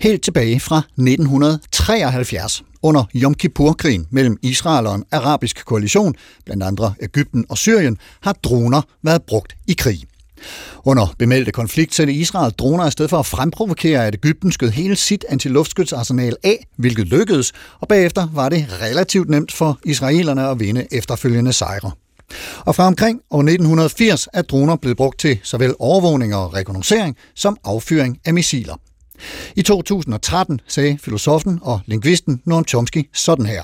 Helt tilbage fra 1973, under Yom Kippur-krigen mellem Israel og en arabisk koalition, blandt andre Ægypten og Syrien, har droner været brugt i krig. Under bemeldte konflikt sendte Israel droner i stedet for at fremprovokere, at Ægypten skød hele sit antiluftskytsarsenal af, hvilket lykkedes, og bagefter var det relativt nemt for israelerne at vinde efterfølgende sejre. Og fra omkring år 1980 er droner blevet brugt til såvel overvågning og rekognoscering som affyring af missiler. I 2013 sagde filosofen og lingvisten Noam Chomsky sådan her.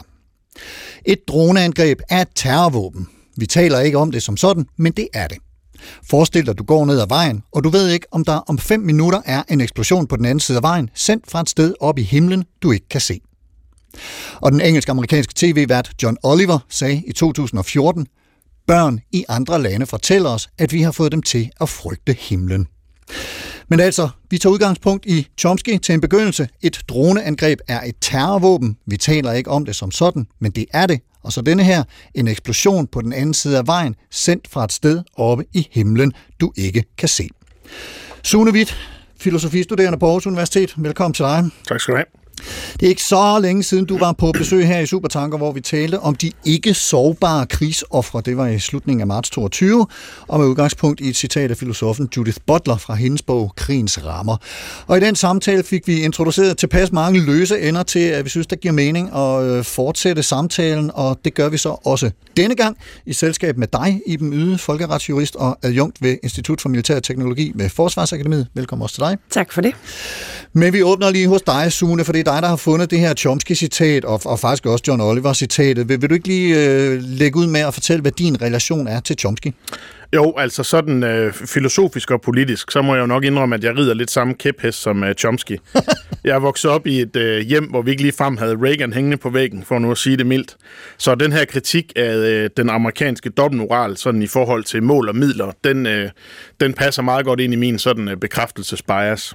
Et droneangreb er et terrorvåben. Vi taler ikke om det som sådan, men det er det. Forestil dig, at du går ned ad vejen, og du ved ikke, om der om 5 minutter er en eksplosion på den anden side af vejen, sendt fra et sted op i himlen, du ikke kan se. Og den engelsk-amerikanske tv-vært John Oliver sagde i 2014, Børn i andre lande fortæller os, at vi har fået dem til at frygte himlen. Men altså, vi tager udgangspunkt i Chomsky til en begyndelse. Et droneangreb er et terrorvåben. Vi taler ikke om det som sådan, men det er det. Og så denne her, en eksplosion på den anden side af vejen, sendt fra et sted oppe i himlen, du ikke kan se. Sune Witt, filosofistuderende på Aarhus Universitet. Velkommen til dig. Tak skal du have. Det er ikke så længe siden, du var på besøg her i Supertanker, hvor vi talte om de ikke sårbare krigsoffre. Det var i slutningen af marts 22, og med udgangspunkt i et citat af filosofen Judith Butler fra hendes bog Krigens Rammer. Og i den samtale fik vi introduceret tilpas mange løse ender til, at vi synes, det giver mening at øh, fortsætte samtalen, og det gør vi så også denne gang i selskab med dig, Iben Yde, folkeretsjurist og adjunkt ved Institut for Militær Teknologi ved Forsvarsakademiet. Velkommen også til dig. Tak for det. Men vi åbner lige hos dig, Sune, for det er dig, der har fundet det her Chomsky-citat, og, og faktisk også John Oliver-citatet. Vil, vil du ikke lige øh, lægge ud med at fortælle, hvad din relation er til Chomsky? Jo, altså sådan øh, filosofisk og politisk, så må jeg jo nok indrømme, at jeg rider lidt samme kæphest som øh, Chomsky. jeg vokset op i et øh, hjem, hvor vi ikke lige frem havde Reagan hængende på væggen, for nu at sige det mildt. Så den her kritik af øh, den amerikanske dobbeltmoral, sådan i forhold til mål og midler, den, øh, den passer meget godt ind i min sådan øh, bekræftelsesbias.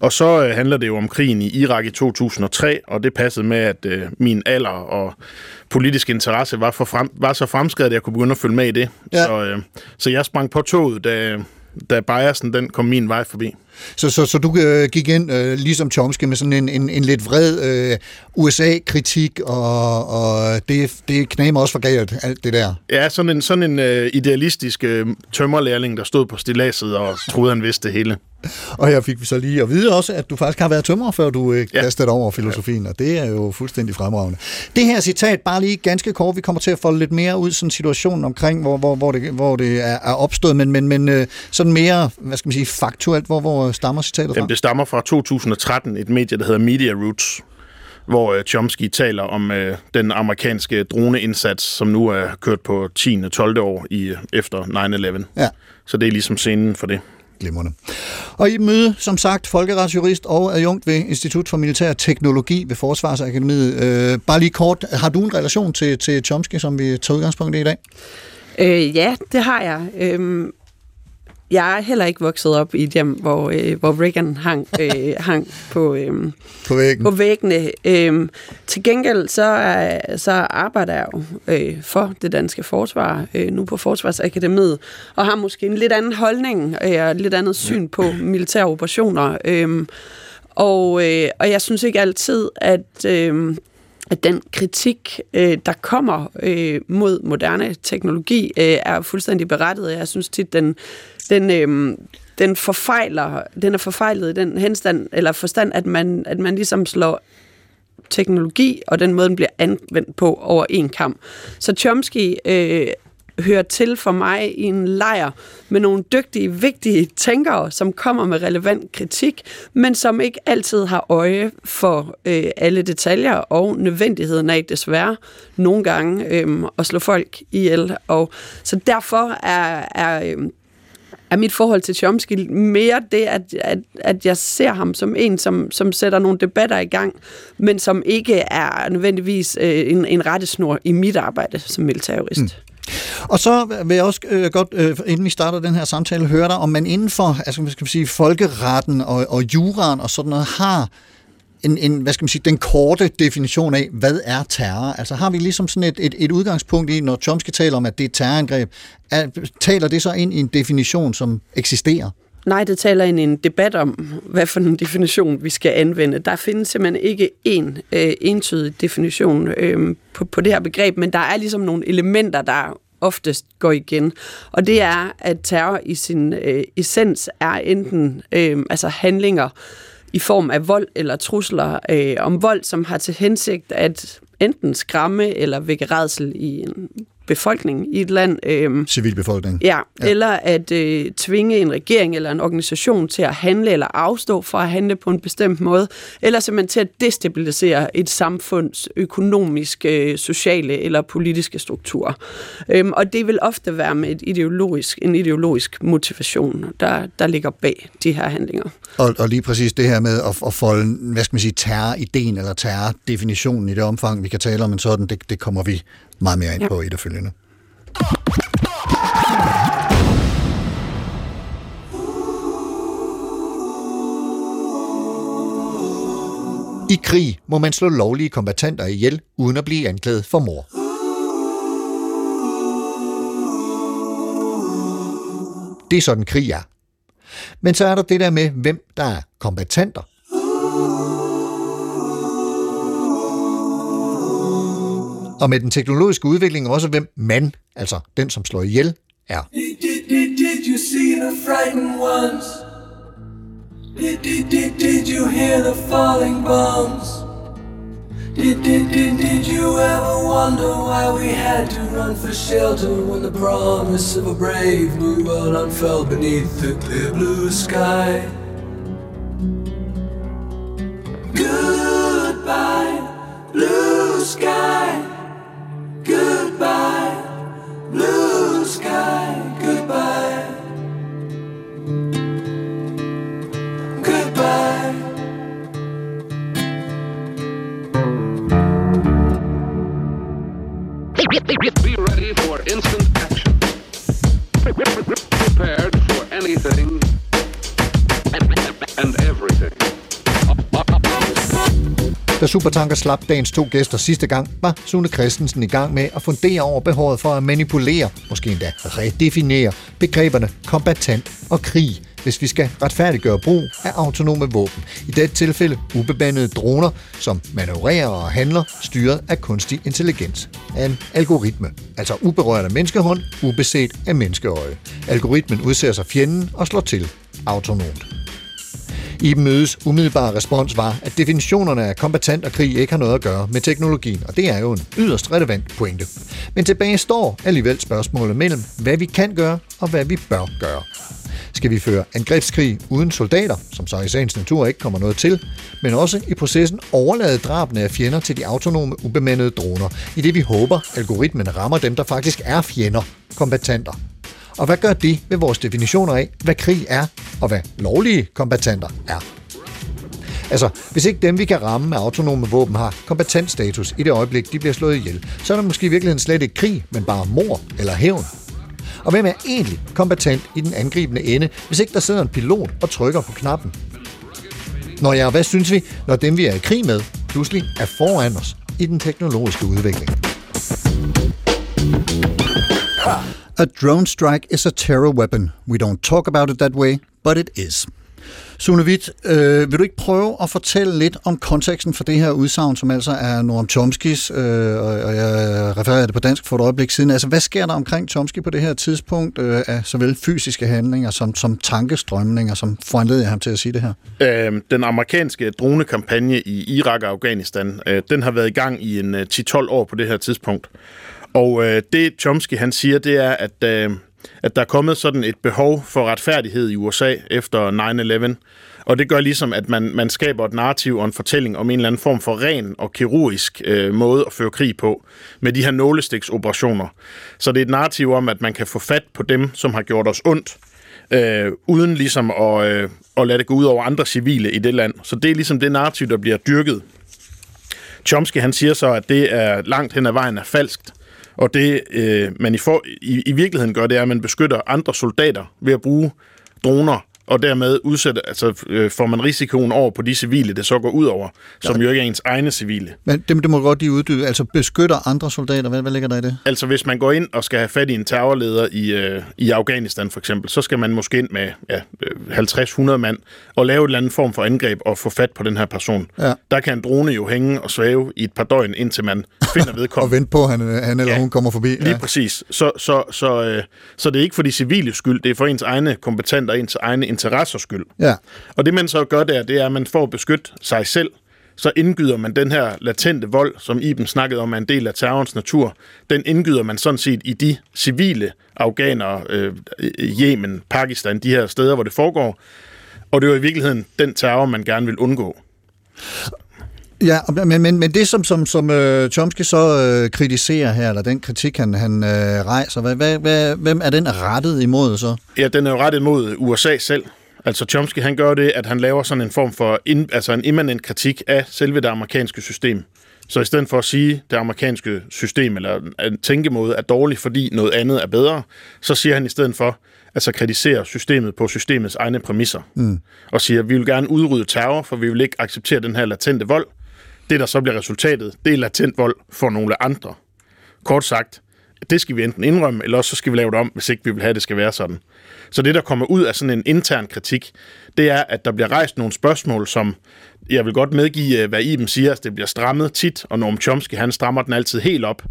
Og så øh, handler det jo om krigen i Irak i 2003, og det passede med, at øh, min alder og politisk interesse var, for frem, var så fremskrevet, at jeg kunne begynde at følge med i det. Ja. Så, øh, så jeg sprang på toget, da, da biasen den kom min vej forbi. Så, så, så du øh, gik ind, øh, ligesom Chomsky, med sådan en, en, en lidt vred øh, USA-kritik, og, og det, det knamer også for galt, alt det der. Ja, sådan en, sådan en øh, idealistisk øh, tømmerlærling, der stod på stiladset og troede, han vidste det hele. Og her fik vi så lige at vide også, at du faktisk har været tømrer, før du øh, kastede ja. over filosofien, og det er jo fuldstændig fremragende. Det her citat, bare lige ganske kort, vi kommer til at folde lidt mere ud sådan situationen omkring, hvor, hvor, hvor, det, hvor det er, er opstået, men, men, men øh, sådan mere, hvad skal man sige, faktuelt, hvor, hvor stammer citatet fra? Jamen, det stammer fra 2013, et medie, der hedder Media Roots, hvor uh, Chomsky taler om uh, den amerikanske droneindsats, som nu er kørt på 10. 12. år i, efter 9-11. Ja. Så det er ligesom scenen for det. Glimrende. Og i møde, som sagt, folkeretsjurist og adjunkt ved Institut for Militær Teknologi ved Forsvarsakademiet. Øh, bare lige kort, har du en relation til, til Chomsky, som vi tager udgangspunkt i i dag? Øh, ja, det har jeg. Øhm, jeg er heller ikke vokset op i et hjem, hvor, øh, hvor Reagan hang, øh, hang på, øh, på, væggen. på væggene. Øh, til gengæld så, er, så arbejder jeg jo øh, for det danske forsvar, øh, nu på Forsvarsakademiet, og har måske en lidt anden holdning øh, og lidt andet syn på militære operationer. Øh, og, øh, og jeg synes ikke altid, at... Øh, at den kritik, øh, der kommer øh, mod moderne teknologi, øh, er fuldstændig berettiget. Jeg synes tit, den, den, øh, den forfejler, den er forfejlet i den henstand, eller forstand, at man, at man ligesom slår teknologi og den måde, den bliver anvendt på over en kamp. Så Chomsky øh, hører til for mig i en lejr med nogle dygtige, vigtige tænkere, som kommer med relevant kritik, men som ikke altid har øje for øh, alle detaljer og nødvendigheden af desværre nogle gange øh, at slå folk ihjel. Og så derfor er, er øh, er mit forhold til Chomsky mere det, at, at, at jeg ser ham som en, som, som sætter nogle debatter i gang, men som ikke er nødvendigvis øh, en, en rettesnor i mit arbejde som militærjurist. Mm. Og så vil jeg også øh, godt, øh, inden vi starter den her samtale, høre dig, om man inden for altså, skal man sige, folkeretten og, og juraen og sådan noget har en, en, hvad skal man sige, den korte definition af, hvad er terror? Altså har vi ligesom sådan et, et, et udgangspunkt i, når Chomsky taler om, at det er et terrorangreb, er, taler det så ind i en definition, som eksisterer? Nej, det taler ind i en debat om, hvad for en definition vi skal anvende. Der findes simpelthen ikke en øh, entydig definition øh, på, på det her begreb, men der er ligesom nogle elementer, der oftest går igen. Og det er, at terror i sin øh, essens er enten øh, altså handlinger i form af vold eller trusler øh, om vold, som har til hensigt at enten skræmme eller vække redsel i en befolkning i et land. Øh, Civilbefolkning. Ja, ja, eller at øh, tvinge en regering eller en organisation til at handle eller afstå fra at handle på en bestemt måde, eller simpelthen til at destabilisere et samfunds økonomiske, sociale eller politiske strukturer. Øhm, og det vil ofte være med et ideologisk, en ideologisk motivation, der, der ligger bag de her handlinger. Og, og lige præcis det her med at, at folde, hvad skal man sige, terror-ideen eller terror-definitionen i det omfang, vi kan tale om en sådan, det, det kommer vi meget mere ind ja. på i det følgende. I krig må man slå lovlige kombatanter ihjel, uden at blive anklaget for mor. Det er sådan krig er. Men så er der det der med, hvem der er kombatanter. Og med den teknologiske udvikling også, hvem man, altså den, som slår ihjel, er. Did, did, did, did you see the frightened ones? Did, did, did, did you hear the falling bombs? Did, did, did, did you ever wonder why we had to run for shelter when the promise of a brave new world unfurled beneath the clear blue sky? Goodbye, blue sky. Instant action. Prepared for anything and everything. Da Supertanker slap dagens to gæster sidste gang, var Sune Christensen i gang med at fundere over behovet for at manipulere, måske endda redefinere, begreberne kombatant og krig, hvis vi skal retfærdiggøre brug af autonome våben. I dette tilfælde ubemandede droner, som manøvrerer og handler, styret af kunstig intelligens. En algoritme, altså uberørt af menneskehånd, ubeset af menneskeøje. Algoritmen udser sig fjenden og slår til autonomt. I mødes umiddelbare respons var, at definitionerne af kombatant og krig ikke har noget at gøre med teknologien, og det er jo en yderst relevant pointe. Men tilbage står alligevel spørgsmålet mellem, hvad vi kan gøre og hvad vi bør gøre. Skal vi føre angrebskrig uden soldater, som så i sagens natur ikke kommer noget til, men også i processen overlade drabene af fjender til de autonome ubemandede droner, i det vi håber, algoritmen rammer dem, der faktisk er fjender, kombatanter. Og hvad gør det ved vores definitioner af, hvad krig er, og hvad lovlige kombatanter er? Altså, hvis ikke dem, vi kan ramme med autonome våben, har kompetentstatus i det øjeblik, de bliver slået ihjel, så er der måske i virkeligheden slet ikke krig, men bare mor eller hævn. Og hvem er egentlig kompetent i den angribende ende, hvis ikke der sidder en pilot og trykker på knappen? Når ja, hvad synes vi, når dem, vi er i krig med, pludselig er foran os i den teknologiske udvikling? A drone strike is a terror weapon. We don't talk about it that way, but it is. Sune Witt, øh, vil du ikke prøve at fortælle lidt om konteksten for det her udsagn, som altså er Noam Chomskys, øh, og jeg refererer det på dansk for et øjeblik siden. Altså, hvad sker der omkring Chomsky på det her tidspunkt øh, af såvel fysiske handlinger som, som tankestrømninger, som foranleder ham til at sige det her? Øh, den amerikanske dronekampagne i Irak og Afghanistan, øh, den har været i gang i en øh, 10-12 år på det her tidspunkt. Og øh, det Chomsky han siger, det er, at, øh, at der er kommet sådan et behov for retfærdighed i USA efter 9-11. Og det gør ligesom, at man, man skaber et narrativ og en fortælling om en eller anden form for ren og kirurgisk øh, måde at føre krig på med de her nålestiksoperationer. Så det er et narrativ om, at man kan få fat på dem, som har gjort os ondt, øh, uden ligesom at, øh, at lade det gå ud over andre civile i det land. Så det er ligesom det narrativ, der bliver dyrket. Chomsky han siger så, at det er langt hen ad vejen er falskt, og det øh, man i, for, i, i virkeligheden gør, det er, at man beskytter andre soldater ved at bruge droner og dermed udsætter, altså, øh, får man risikoen over på de civile, det så går ud over, som jo ikke er ens egne civile. Men det, det må godt lige uddybe. Altså beskytter andre soldater. Hvad, hvad ligger der i det? Altså hvis man går ind og skal have fat i en terrorleder i, øh, i Afghanistan for eksempel, så skal man måske ind med ja, øh, 50-100 mand og lave en eller anden form for angreb og få fat på den her person. Ja. Der kan en drone jo hænge og svæve i et par døgn, indtil man finder Og vedkommende. vente på, at han, han eller Ja. hun kommer forbi. Lige præcis. Så, så, så, øh, så det er ikke for de civile skyld, det er for ens egne kompetenter og ens egne interessers skyld. Ja. Og det man så gør der, det er, at man får at beskytte sig selv, så indgyder man den her latente vold, som Iben snakkede om er en del af terrorens natur, den indgyder man sådan set i de civile afghanere, øh, Yemen, Pakistan, de her steder, hvor det foregår. Og det er jo i virkeligheden den terror, man gerne vil undgå. Ja, men, men, men det, som, som, som uh, Chomsky så uh, kritiserer her, eller den kritik, han, han uh, rejser, hvad, hvad, hvad, hvem er den rettet imod så? Ja, den er jo rettet mod USA selv. Altså Chomsky, han gør det, at han laver sådan en form for, in, altså en immanent kritik af selve det amerikanske system. Så i stedet for at sige, at det amerikanske system eller en tænkemåde er dårlig, fordi noget andet er bedre, så siger han i stedet for, altså kritiserer systemet på systemets egne præmisser. Mm. Og siger, at vi vil gerne udrydde terror, for vi vil ikke acceptere den her latente vold. Det, der så bliver resultatet, det er latent vold for nogle andre. Kort sagt, det skal vi enten indrømme, eller også så skal vi lave det om, hvis ikke vi vil have, at det skal være sådan. Så det, der kommer ud af sådan en intern kritik, det er, at der bliver rejst nogle spørgsmål, som jeg vil godt medgive, øh, hvad Iben siger, at det bliver strammet tit, og Noam Chomsky, han strammer den altid helt op.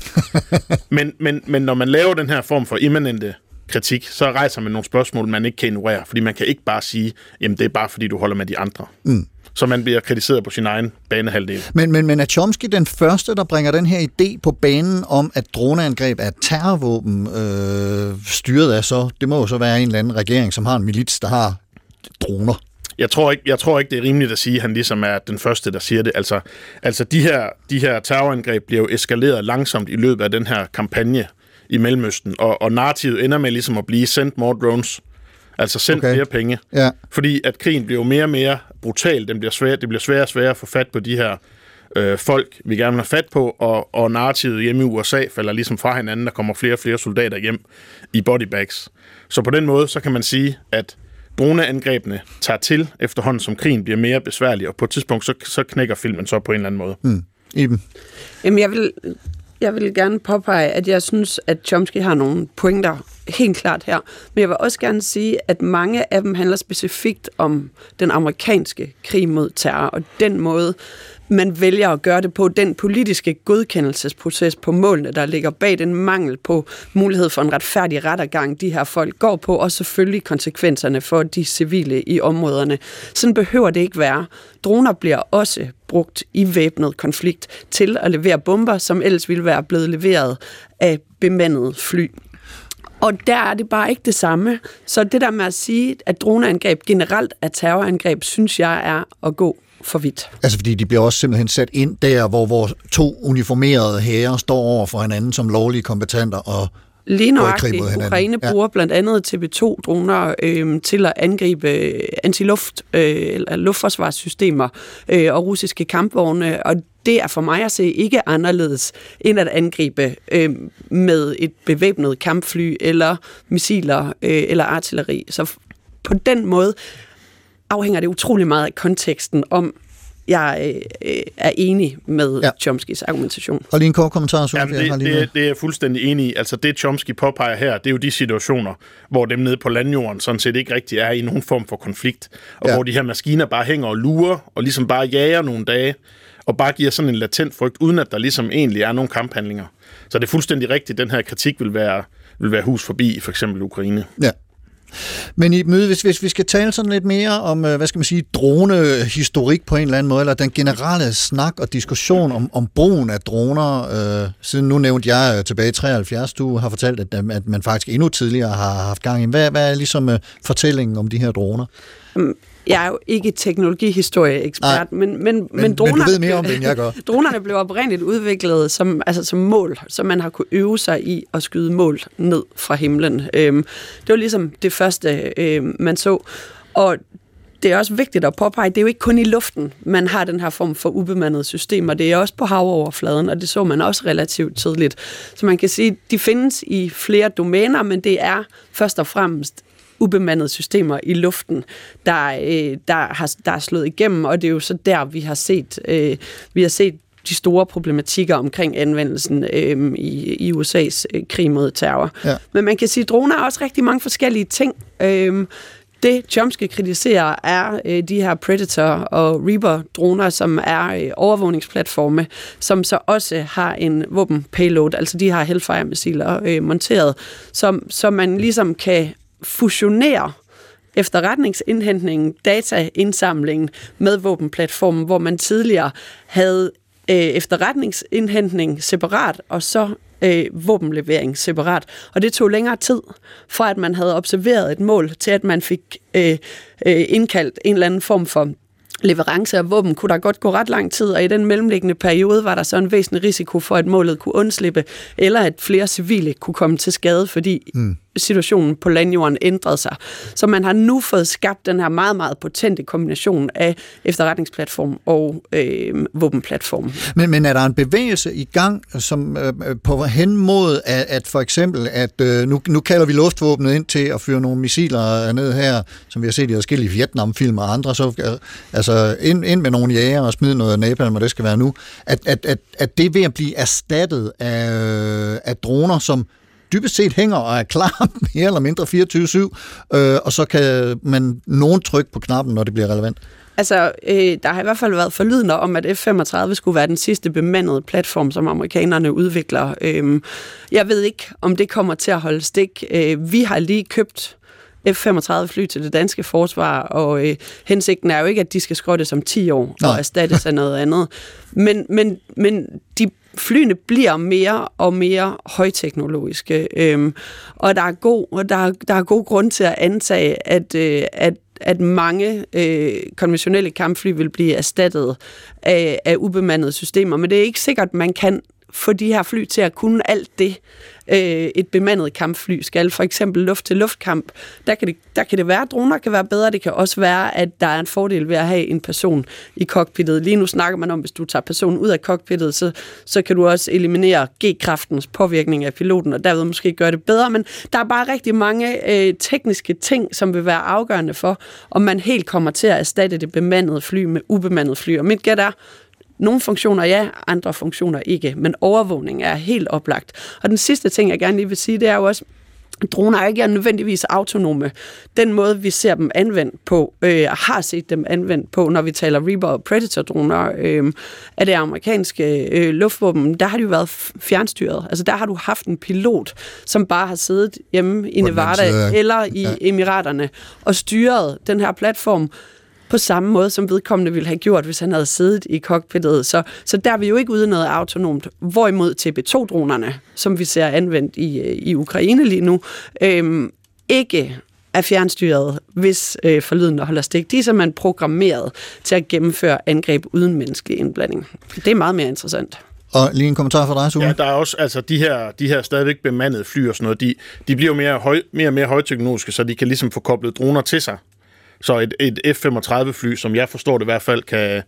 men, men, men når man laver den her form for immanente kritik, så rejser man nogle spørgsmål, man ikke kan ignorere, fordi man kan ikke bare sige, jamen det er bare fordi, du holder med de andre. Mm. Så man bliver kritiseret på sin egen banehalvdel. Men, men, men er Chomsky den første, der bringer den her idé på banen om, at droneangreb er et terrorvåben, øh, styret af så, det må jo så være en eller anden regering, som har en milits, der har droner. Jeg tror, ikke, jeg tror ikke, det er rimeligt at sige, at han ligesom er den første, der siger det. Altså, altså de, her, de her terrorangreb bliver jo eskaleret langsomt i løbet af den her kampagne i Mellemøsten, og, og narrativet ender med ligesom at blive sendt more drones. Altså Okay. okay. flere penge. Ja. Fordi at krigen bliver jo mere og mere brutal. Den bliver svær, det bliver sværere og sværere at få fat på de her øh, folk, vi gerne vil have fat på, og, og narrativet hjemme i USA falder ligesom fra hinanden. Der kommer flere og flere soldater hjem i bodybags. Så på den måde, så kan man sige, at droneangrebene tager til efterhånden, som krigen bliver mere besværlig, og på et tidspunkt, så, så knækker filmen så på en eller anden måde. Mm. Iben. Jamen, jeg vil, jeg vil gerne påpege, at jeg synes, at Chomsky har nogle pointer helt klart her. Men jeg vil også gerne sige, at mange af dem handler specifikt om den amerikanske krig mod terror, og den måde, man vælger at gøre det på, den politiske godkendelsesproces på målene, der ligger bag den mangel på mulighed for en retfærdig rettergang, de her folk går på, og selvfølgelig konsekvenserne for de civile i områderne. Sådan behøver det ikke være. Droner bliver også brugt i væbnet konflikt til at levere bomber, som ellers ville være blevet leveret af bemandede fly. Og der er det bare ikke det samme. Så det der med at sige, at droneangreb generelt er terrorangreb, synes jeg er at gå for vidt. Altså fordi de bliver også simpelthen sat ind der, hvor, vores to uniformerede herrer står over for hinanden som lovlige kompetenter og Lige nøjagtigt. Ukraine Ja. bruger blandt andet TB2-droner øh, til at angribe øh, antiluft- øh, eller luftforsvarssystemer øh, og russiske kampvogne, og det er for mig at se ikke anderledes end at angribe øh, med et bevæbnet kampfly eller missiler øh, eller artilleri. Så på den måde afhænger det utrolig meget af konteksten om, jeg øh, øh, er enig med Ja. Chomskys argumentation. Og lige en kort kommentar, Sofie. Jamen, jeg har det, lige det, det er jeg fuldstændig enig i. Altså det, Chomsky påpeger her, det er jo de situationer, hvor dem nede på landjorden sådan set ikke rigtig er i nogen form for konflikt, og Ja. hvor de her maskiner bare hænger og lurer, og ligesom bare jager nogle dage, og bare giver sådan en latent frygt, uden at der ligesom egentlig er nogen kamphandlinger. Så det er fuldstændig rigtigt, den her kritik vil være, vil være hus forbi i for eksempel Ukraine. Ja. Men i møde, hvis, hvis vi skal tale sådan lidt mere om, øh, hvad skal man sige, dronehistorik på en eller anden måde, eller den generelle snak og diskussion om, om brugen af droner, øh, siden nu nævnte jeg øh, tilbage i 73, du har fortalt, at, at man faktisk endnu tidligere har haft gang i. Hvad, hvad er ligesom øh, fortællingen om de her droner? Jeg er jo ikke teknologihistorieekspert, men, men, men, men dronerne, du ved mere om det, end jeg gør. dronerne blev oprindeligt udviklet som, altså som mål, så man har kunne øve sig i at skyde mål ned fra himlen. Øhm, det var ligesom det første, øhm, man så. Og det er også vigtigt at påpege, det er jo ikke kun i luften, man har den her form for ubemandede systemer. Det er også på havoverfladen, og det så man også relativt tidligt. Så man kan sige, de findes i flere domæner, men det er først og fremmest ubemandede systemer i luften, der, øh, der, har, der er slået igennem, og det er jo så der, vi har set, øh, vi har set de store problematikker omkring anvendelsen øh, i, i USA's øh, krig mod terror. Ja. Men man kan sige, at droner er også rigtig mange forskellige ting. Øh, det Chomsky kritiserer er øh, de her Predator og Reaper-droner, som er øh, overvågningsplatforme, som så også har en våben-payload, altså de har Hellfire-missiler øh, monteret, som, som man ligesom kan fusionere efterretningsindhentningen, dataindsamlingen med våbenplatformen, hvor man tidligere havde øh, efterretningsindhentning separat, og så øh, våbenlevering separat. Og det tog længere tid, fra at man havde observeret et mål, til at man fik øh, øh, indkaldt en eller anden form for leverance af våben, kunne der godt gå ret lang tid, og i den mellemliggende periode var der så en væsentlig risiko for, at målet kunne undslippe, eller at flere civile kunne komme til skade, fordi mm situationen på landjorden ændrede sig. Så man har nu fået skabt den her meget, meget potente kombination af efterretningsplatform og øh, våbenplatform. Men, men er der en bevægelse i gang, som øh, på hen mod, at, at for eksempel, at øh, nu, nu kalder vi luftvåbnet ind til at fyre nogle missiler ned her, som vi har set i forskellige Vietnamfilm og andre, så øh, altså ind, ind med nogle jæger og smide noget napalm, og det skal være nu, at, at, at, at det er ved at blive erstattet af, øh, af droner, som dybest set hænger og er klar mere eller mindre 24-7, øh, og så kan man nogen trykke på knappen, når det bliver relevant. Altså, øh, der har i hvert fald været forlydende om, at F-35 skulle være den sidste bemandede platform, som amerikanerne udvikler. Øh, jeg ved ikke, om det kommer til at holde stik. Øh, vi har lige købt F-35 fly til det danske forsvar, og øh, hensigten er jo ikke, at de skal skrottes om 10 år Nej. og erstattes af noget andet. Men, men, men de flyene bliver mere og mere højteknologiske, øhm, og der er god, og der, der er god grund til at antage, at, øh, at at mange øh, konventionelle kampfly vil blive erstattet af, af ubemandede systemer, men det er ikke sikkert, man kan få de her fly til at kunne alt det, øh, et bemandet kampfly skal. For eksempel luft-til-luftkamp. Der kan, det, der kan det være, at droner kan være bedre. Det kan også være, at der er en fordel ved at have en person i cockpittet. Lige nu snakker man om, hvis du tager personen ud af cockpittet, så, så kan du også eliminere G-kraftens påvirkning af piloten, og derved måske gøre det bedre. Men der er bare rigtig mange øh, tekniske ting, som vil være afgørende for, om man helt kommer til at erstatte det bemandede fly med ubemandet fly. Og mit gæt er, nogle funktioner ja, andre funktioner ikke, men overvågning er helt oplagt. Og den sidste ting, jeg gerne lige vil sige, det er jo også, Droner er ikke nødvendigvis autonome. Den måde, vi ser dem anvendt på, øh, har set dem anvendt på, når vi taler Reaper og Predator-droner, øh, af det amerikanske øh, luftvåben, der har de jo været fjernstyret. Altså der har du haft en pilot, som bare har siddet hjemme i Nevada side, ja. eller i Ja. Emiraterne og styret den her platform på samme måde, som vedkommende ville have gjort, hvis han havde siddet i cockpittet. Så, så der er vi jo ikke ude noget autonomt. Hvorimod TB2-dronerne, som vi ser anvendt i, øh, i Ukraine lige nu, øhm, ikke er fjernstyret, hvis øh, forlyden holder stik. De er simpelthen programmeret til at gennemføre angreb uden menneskelig indblanding. Det er meget mere interessant. Og lige en kommentar fra dig, Sune. Ja, der er også, altså de her, de her stadigvæk bemandede fly og sådan noget, de, de bliver jo mere, høj, mere og mere højteknologiske, så de kan ligesom få koblet droner til sig. Så et, et F-35 fly, som jeg forstår det i hvert fald, kan,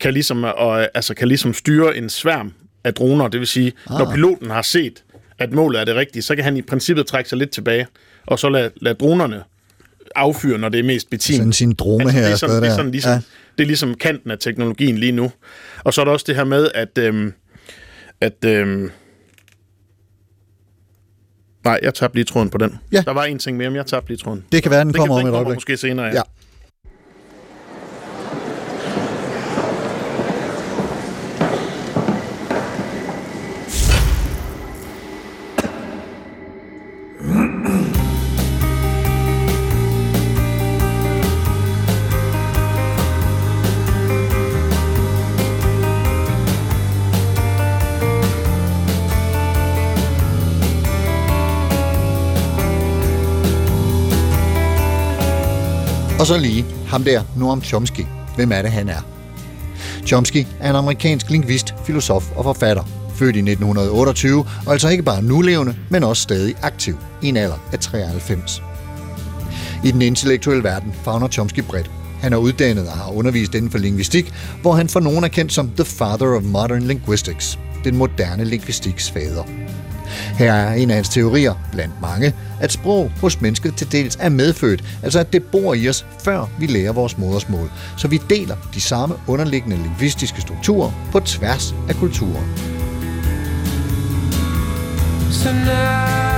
kan, ligesom, og, altså, kan ligesom styre en sværm af droner. Det vil sige, ah. når piloten har set, at målet er det rigtige, så kan han i princippet trække sig lidt tilbage, og så lade, lade dronerne affyre, når det er mest betimt. Sådan sin drome her. det, er sådan, det, er sådan, ligesom, ja. det er ligesom kanten af teknologien lige nu. Og så er der også det her med, at... Øhm, at øhm, nej, jeg tabte lige tråden på den. Ja. Der var en ting mere, men jeg tabte lige tråden. Det kan være, den Det kommer kan, om et øjeblik. måske senere, ja. Ja. Så lige ham der, Noam Chomsky. Hvem er det, han er? Chomsky er en amerikansk lingvist, filosof og forfatter, født i 1928, og altså ikke bare nulevende, men også stadig aktiv i en alder af 93. I den intellektuelle verden fagner Chomsky bredt. Han er uddannet og har undervist inden for lingvistik, hvor han for nogen er kendt som The Father of Modern Linguistics, den moderne lingvistiks fader. Her er en af hans teorier, blandt mange, at sprog hos mennesket til dels er medfødt, altså at det bor i os, før vi lærer vores modersmål, så vi deler de samme underliggende lingvistiske strukturer på tværs af kulturen. So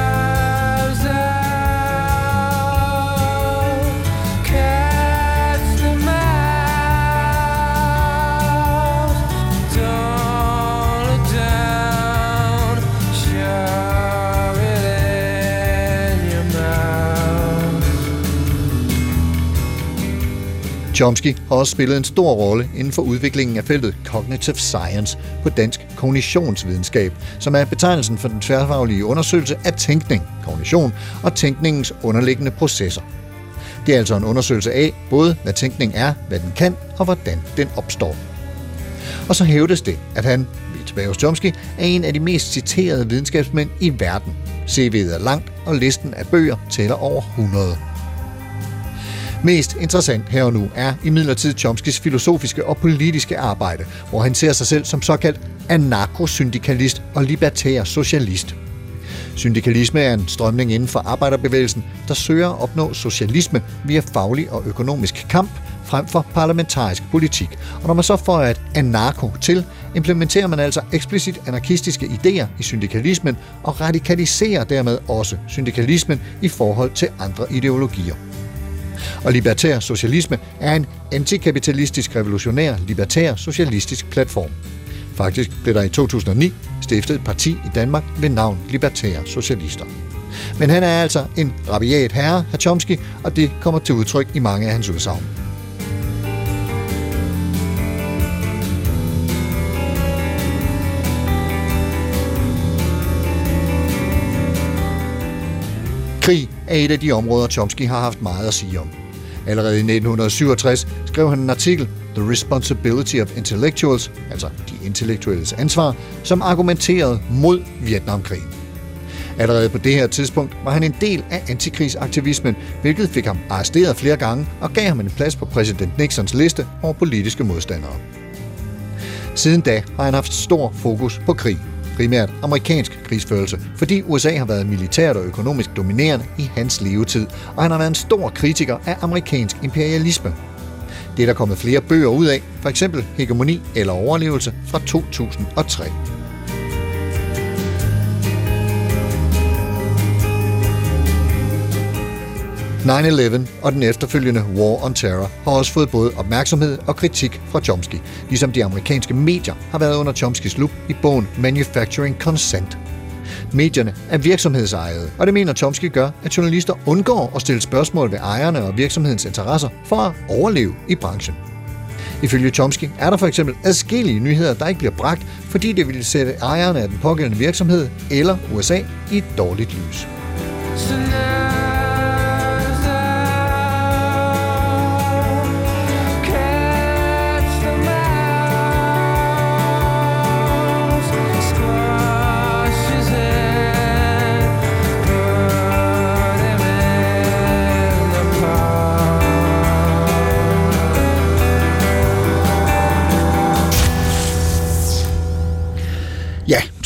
Chomsky har også spillet en stor rolle inden for udviklingen af feltet Cognitive Science på dansk kognitionsvidenskab, som er betegnelsen for den tværfaglige undersøgelse af tænkning, kognition og tænkningens underliggende processer. Det er altså en undersøgelse af både, hvad tænkning er, hvad den kan og hvordan den opstår. Og så hævdes det, at han, vi tilbage hos Chomsky, er en af de mest citerede videnskabsmænd i verden. CV'et er langt, og listen af bøger tæller over 100. Mest interessant her og nu er imidlertid Chomskys filosofiske og politiske arbejde, hvor han ser sig selv som såkaldt anarkosyndikalist og libertær socialist. Syndikalisme er en strømning inden for arbejderbevægelsen, der søger at opnå socialisme via faglig og økonomisk kamp frem for parlamentarisk politik. Og når man så får et anarko til, implementerer man altså eksplicit anarkistiske idéer i syndikalismen og radikaliserer dermed også syndikalismen i forhold til andre ideologier. Og libertær socialisme er en antikapitalistisk revolutionær libertær socialistisk platform. Faktisk blev der i 2009 stiftet et parti i Danmark ved navn Libertære Socialister. Men han er altså en rabiat herre, herr Chomsky, og det kommer til udtryk i mange af hans udsagn. Krig er et af de områder, Chomsky har haft meget at sige om. Allerede i 1967 skrev han en artikel, The Responsibility of Intellectuals, altså de intellektuelles ansvar, som argumenterede mod Vietnamkrigen. Allerede på det her tidspunkt var han en del af antikrigsaktivismen, hvilket fik ham arresteret flere gange og gav ham en plads på præsident Nixons liste over politiske modstandere. Siden da har han haft stor fokus på krig, primært amerikansk krigsførelse, fordi USA har været militært og økonomisk dominerende i hans levetid, og han har været en stor kritiker af amerikansk imperialisme. Det er der kommet flere bøger ud af, for eksempel Hegemoni eller Overlevelse fra 2003. ...9-11 og den efterfølgende War on Terror har også fået både opmærksomhed og kritik fra Chomsky, ligesom de amerikanske medier har været under Chomskys lup i bogen Manufacturing Consent. Medierne er virksomhedsejede, og det mener Chomsky gør, at journalister undgår at stille spørgsmål ved ejerne og virksomhedens interesser for at overleve i branchen. Ifølge Chomsky er der for eksempel adskillige nyheder, der ikke bliver bragt, fordi det ville sætte ejerne af den pågældende virksomhed eller USA i et dårligt lys. So now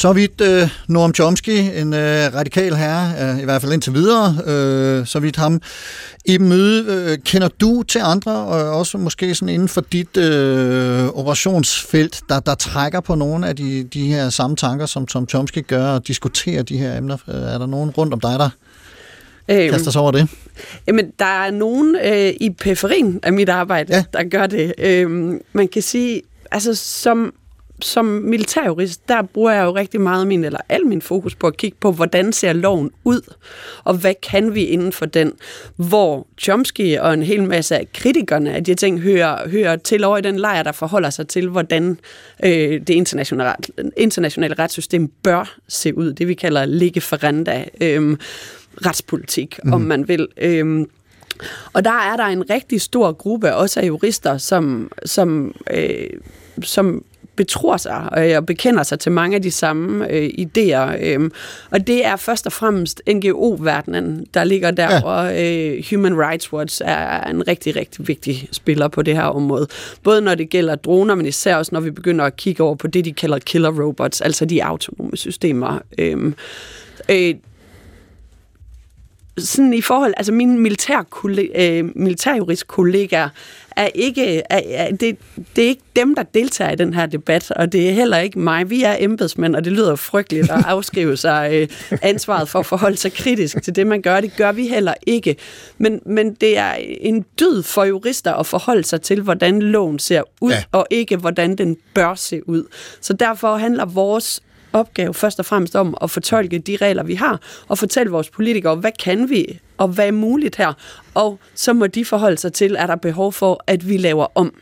så vidt øh, Noam Chomsky, en øh, radikal herre, øh, i hvert fald indtil videre, øh, så vidt ham. I møde, øh, kender du til andre, og også måske sådan inden for dit øh, operationsfelt, der, der trækker på nogle af de, de her samme tanker, som, som Chomsky gør, og diskuterer de her emner? Øh, er der nogen rundt om dig, der Øhm, kaster sig over det? Jamen, der er nogen øh, i periferien af mit arbejde, Ja. der gør det. Øhm, man kan sige, altså som, som militærjurist, der bruger jeg jo rigtig meget min, eller al min fokus på at kigge på, hvordan ser loven ud, og hvad kan vi inden for den, hvor Chomsky og en hel masse af kritikerne af de ting hører, hører til over i den lejr, der forholder sig til, hvordan øh, det internationale, internationale retssystem bør se ud, det vi kalder ligge ferenda. Øh, retspolitik, mm. om man vil. Øhm, Og der er der en rigtig stor gruppe, også af jurister, som, som, øh, som betror sig øh, og bekender sig til mange af de samme øh, idéer. Øh, og det er først og fremmest NGO-verdenen, der ligger der, Ja. og øh, Human Rights Watch er en rigtig, rigtig vigtig spiller på det her område. Både når det gælder droner, men især også når vi begynder at kigge over på det, de kalder killer robots, altså de autonome systemer. Øh, øh, sådan i forhold, altså mine militær øh, militærjuristkollegaer er ikke, er, er, det, det er ikke dem, der deltager i den her debat, og det er heller ikke mig. Vi er embedsmænd, og det lyder frygteligt at afskrive sig øh, ansvaret for at forholde sig kritisk til det, man gør. Det gør vi heller ikke. Men, men det er en dyd for jurister at forholde sig til, hvordan loven ser ud, Ja. og ikke hvordan den bør se ud. Så derfor handler vores opgave først og fremmest om at fortolke de regler, vi har, og fortælle vores politikere, hvad kan vi, og hvad er muligt her. Og så må de forholde sig til, er der behov for, at vi laver om.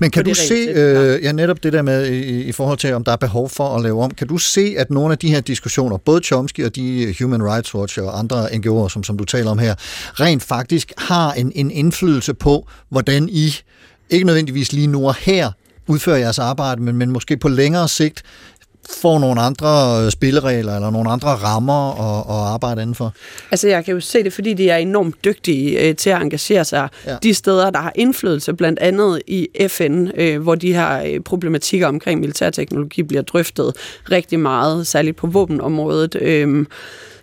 Men kan du se, øh, ja netop det der med i, i forhold til, om der er behov for at lave om, kan du se, at nogle af de her diskussioner, både Chomsky og de Human Rights Watch og andre NGO'er, som, som du taler om her, rent faktisk har en, en indflydelse på, hvordan I, ikke nødvendigvis lige nu og her, udfører jeres arbejde, men, men måske på længere sigt, får nogle andre øh, spilleregler eller nogle andre rammer at, at arbejde indenfor? Altså, jeg kan jo se det, fordi de er enormt dygtige øh, til at engagere sig Ja. ja. de steder, der har indflydelse, blandt andet i FN, øh, hvor de her øh, problematikker omkring militærteknologi bliver drøftet rigtig meget, særligt på våbenområdet. Øh,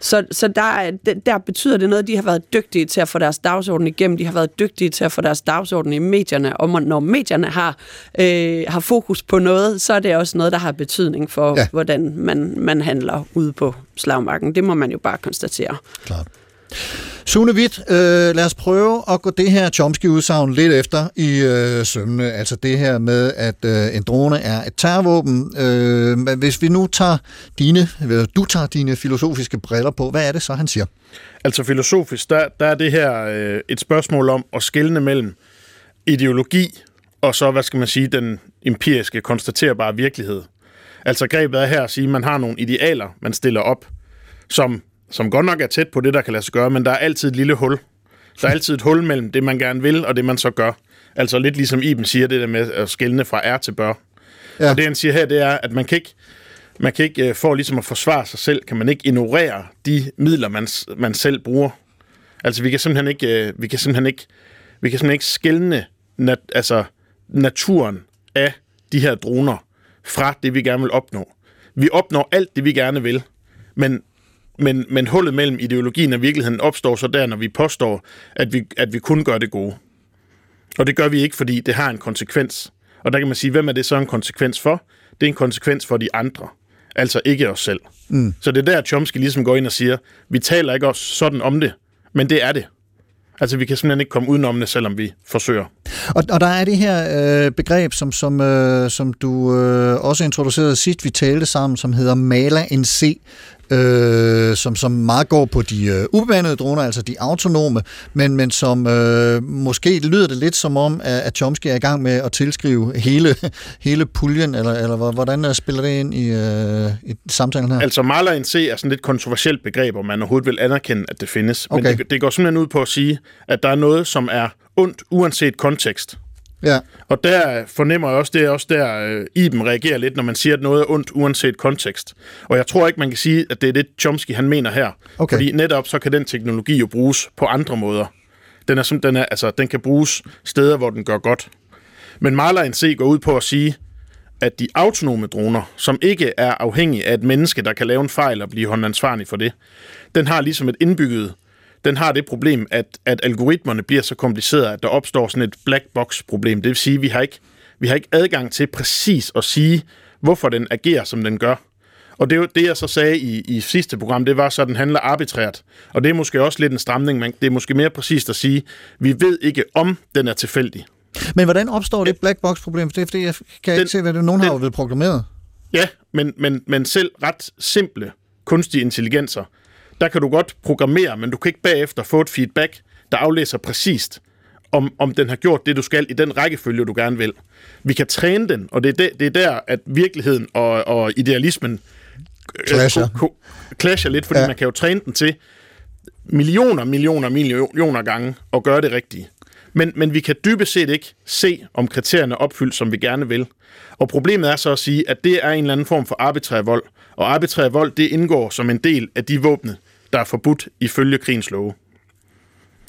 så, så der, er- der, der betyder det noget, at de har været dygtige til at få deres dagsorden igennem. De har været dygtige til at få deres dagsorden i medierne. Og når medierne har, øh, har fokus på noget, så er det også noget, der har betydning for, ja. hvordan man, man handler ude på slagmarken. Det må man jo bare konstatere. Klart. Sune Witt, øh, lad os prøve at gå det her Chomsky-udsagn lidt efter i øh, sømne. Altså det her med, at øh, en drone er et terrorvåben. Øh, men hvis vi nu tager dine, eller du tager dine filosofiske briller på, hvad er det så, han siger? Altså filosofisk, der, der er det her øh, et spørgsmål om at skelne mellem ideologi og så, hvad skal man sige, den empiriske, konstaterbare virkelighed. Altså grebet er her at sige, at man har nogle idealer, man stiller op, som, som godt nok er tæt på det, der kan lade sig gøre, men der er altid et lille hul. Der er altid et hul mellem det, man gerne vil, og det, man så gør. Altså lidt ligesom Iben siger, det der med at skelne fra er til bør. Ja. Og det, han siger her, det er, at man kan ikke, man kan ikke, øh, for ligesom at forsvare sig selv, kan man ikke ignorere de midler, man, man selv bruger. Altså, vi kan simpelthen ikke, øh, vi kan simpelthen ikke, vi kan simpelthen ikke skelne nat, altså, naturen af de her droner fra det, vi gerne vil opnå. Vi opnår alt det, vi gerne vil, men, men, men hullet mellem ideologien og virkeligheden opstår så der, når vi påstår, at vi, at vi kun gør det gode. Og det gør vi ikke, fordi det har en konsekvens. Og der kan man sige, hvem er det så en konsekvens for? Det er en konsekvens for de andre. Altså ikke os selv. Mm. Så det er der, Chomsky ligesom går ind og siger, vi taler ikke også sådan om det, men det er det. Altså vi kan simpelthen ikke komme udenom det, selvom vi forsøger. Og, og der er det her øh, begreb, som, som, øh, som du øh, også introducerede sidst, vi talte sammen, som hedder Mala NC, øh, som, som meget går på de øh, ubemandede droner, altså de autonome, men, men som øh, måske lyder det lidt som om, at, at Chomsky er i gang med at tilskrive hele, hele puljen, eller, eller hvor- hvordan øh, spiller det ind i, øh, i samtalen her? Altså Marla NC er sådan et kontroversielt begreb, om man overhovedet vil anerkende, at det findes. Men Okay. det, det går simpelthen ud på at sige, at der er noget, som er ondt, uanset kontekst. Ja, Og der fornemmer jeg også, det er også der, øh, Iben reagerer lidt, når man siger, at noget er ondt, uanset kontekst. Og jeg tror ikke, man kan sige, at det er det, Chomsky han mener her. Okay. Fordi netop så kan den teknologi jo bruges på andre måder. Den, er, som, den, er, altså, den kan bruges steder, hvor den gør godt. Men Marla NC går ud på at sige, at de autonome droner, som ikke er afhængige af et menneske, der kan lave en fejl og blive håndansvarlig for det, den har ligesom et indbygget, den har det problem, at, at algoritmerne bliver så komplicerede, at der opstår sådan et black box problem. Det vil sige, at vi har ikke, vi har ikke adgang til præcis at sige, hvorfor den agerer, som den gør. Og det, er det jeg så sagde i, i sidste program, det var så, at den handler arbitrært. Og det er måske også lidt en stramning, men det er måske mere præcist at sige, vi ved ikke, om den er tilfældig. men hvordan opstår det black box problem? Det er fordi, jeg kan Den- ikke se, hvad det nogen har den- jo vel proklameret. Ja, men, men, men selv ret simple kunstige intelligenser, der kan du godt programmere, men du kan ikke bagefter få et feedback, der aflæser præcist, om, om den har gjort det, du skal i den rækkefølge, du gerne vil. Vi kan træne den, og det er, de, det er der, at virkeligheden og, og idealismen øh, Clasher. ko- ko- clasher lidt, fordi Ja. man kan jo træne den til millioner, millioner, millioner gange at gøre det rigtige. Men, men vi kan dybest set ikke se, om kriterierne er opfyldt, som vi gerne vil. Og problemet er så at sige, at det er en eller anden form for arbitrær vold. Og arbitrær vold, det indgår som en del af de våbne, der er forbudt ifølge krigens love.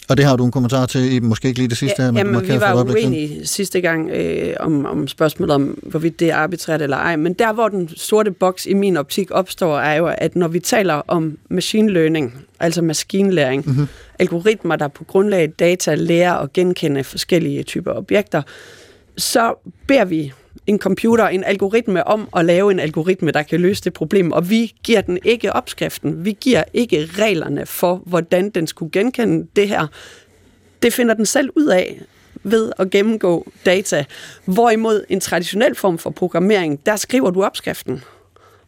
Og det har du en kommentar til, i måske ikke lige det sidste, Ja, men du jamen, vi var uenige sidste gang øh, om, om spørgsmålet om, hvorvidt det er arbitrært eller ej. Men der, hvor den sorte boks i min optik opstår, er jo, at når vi taler om machine learning, altså maskinlæring, mm-hmm. algoritmer, der på grundlag af data lærer at genkende forskellige typer objekter, så beder vi en computer, en algoritme om at lave en algoritme, der kan løse det problem, og vi giver den ikke opskriften. Vi giver ikke reglerne for, hvordan den skulle genkende det her. Det finder den selv ud af ved at gennemgå data. Hvorimod en traditionel form for programmering, der skriver du opskriften.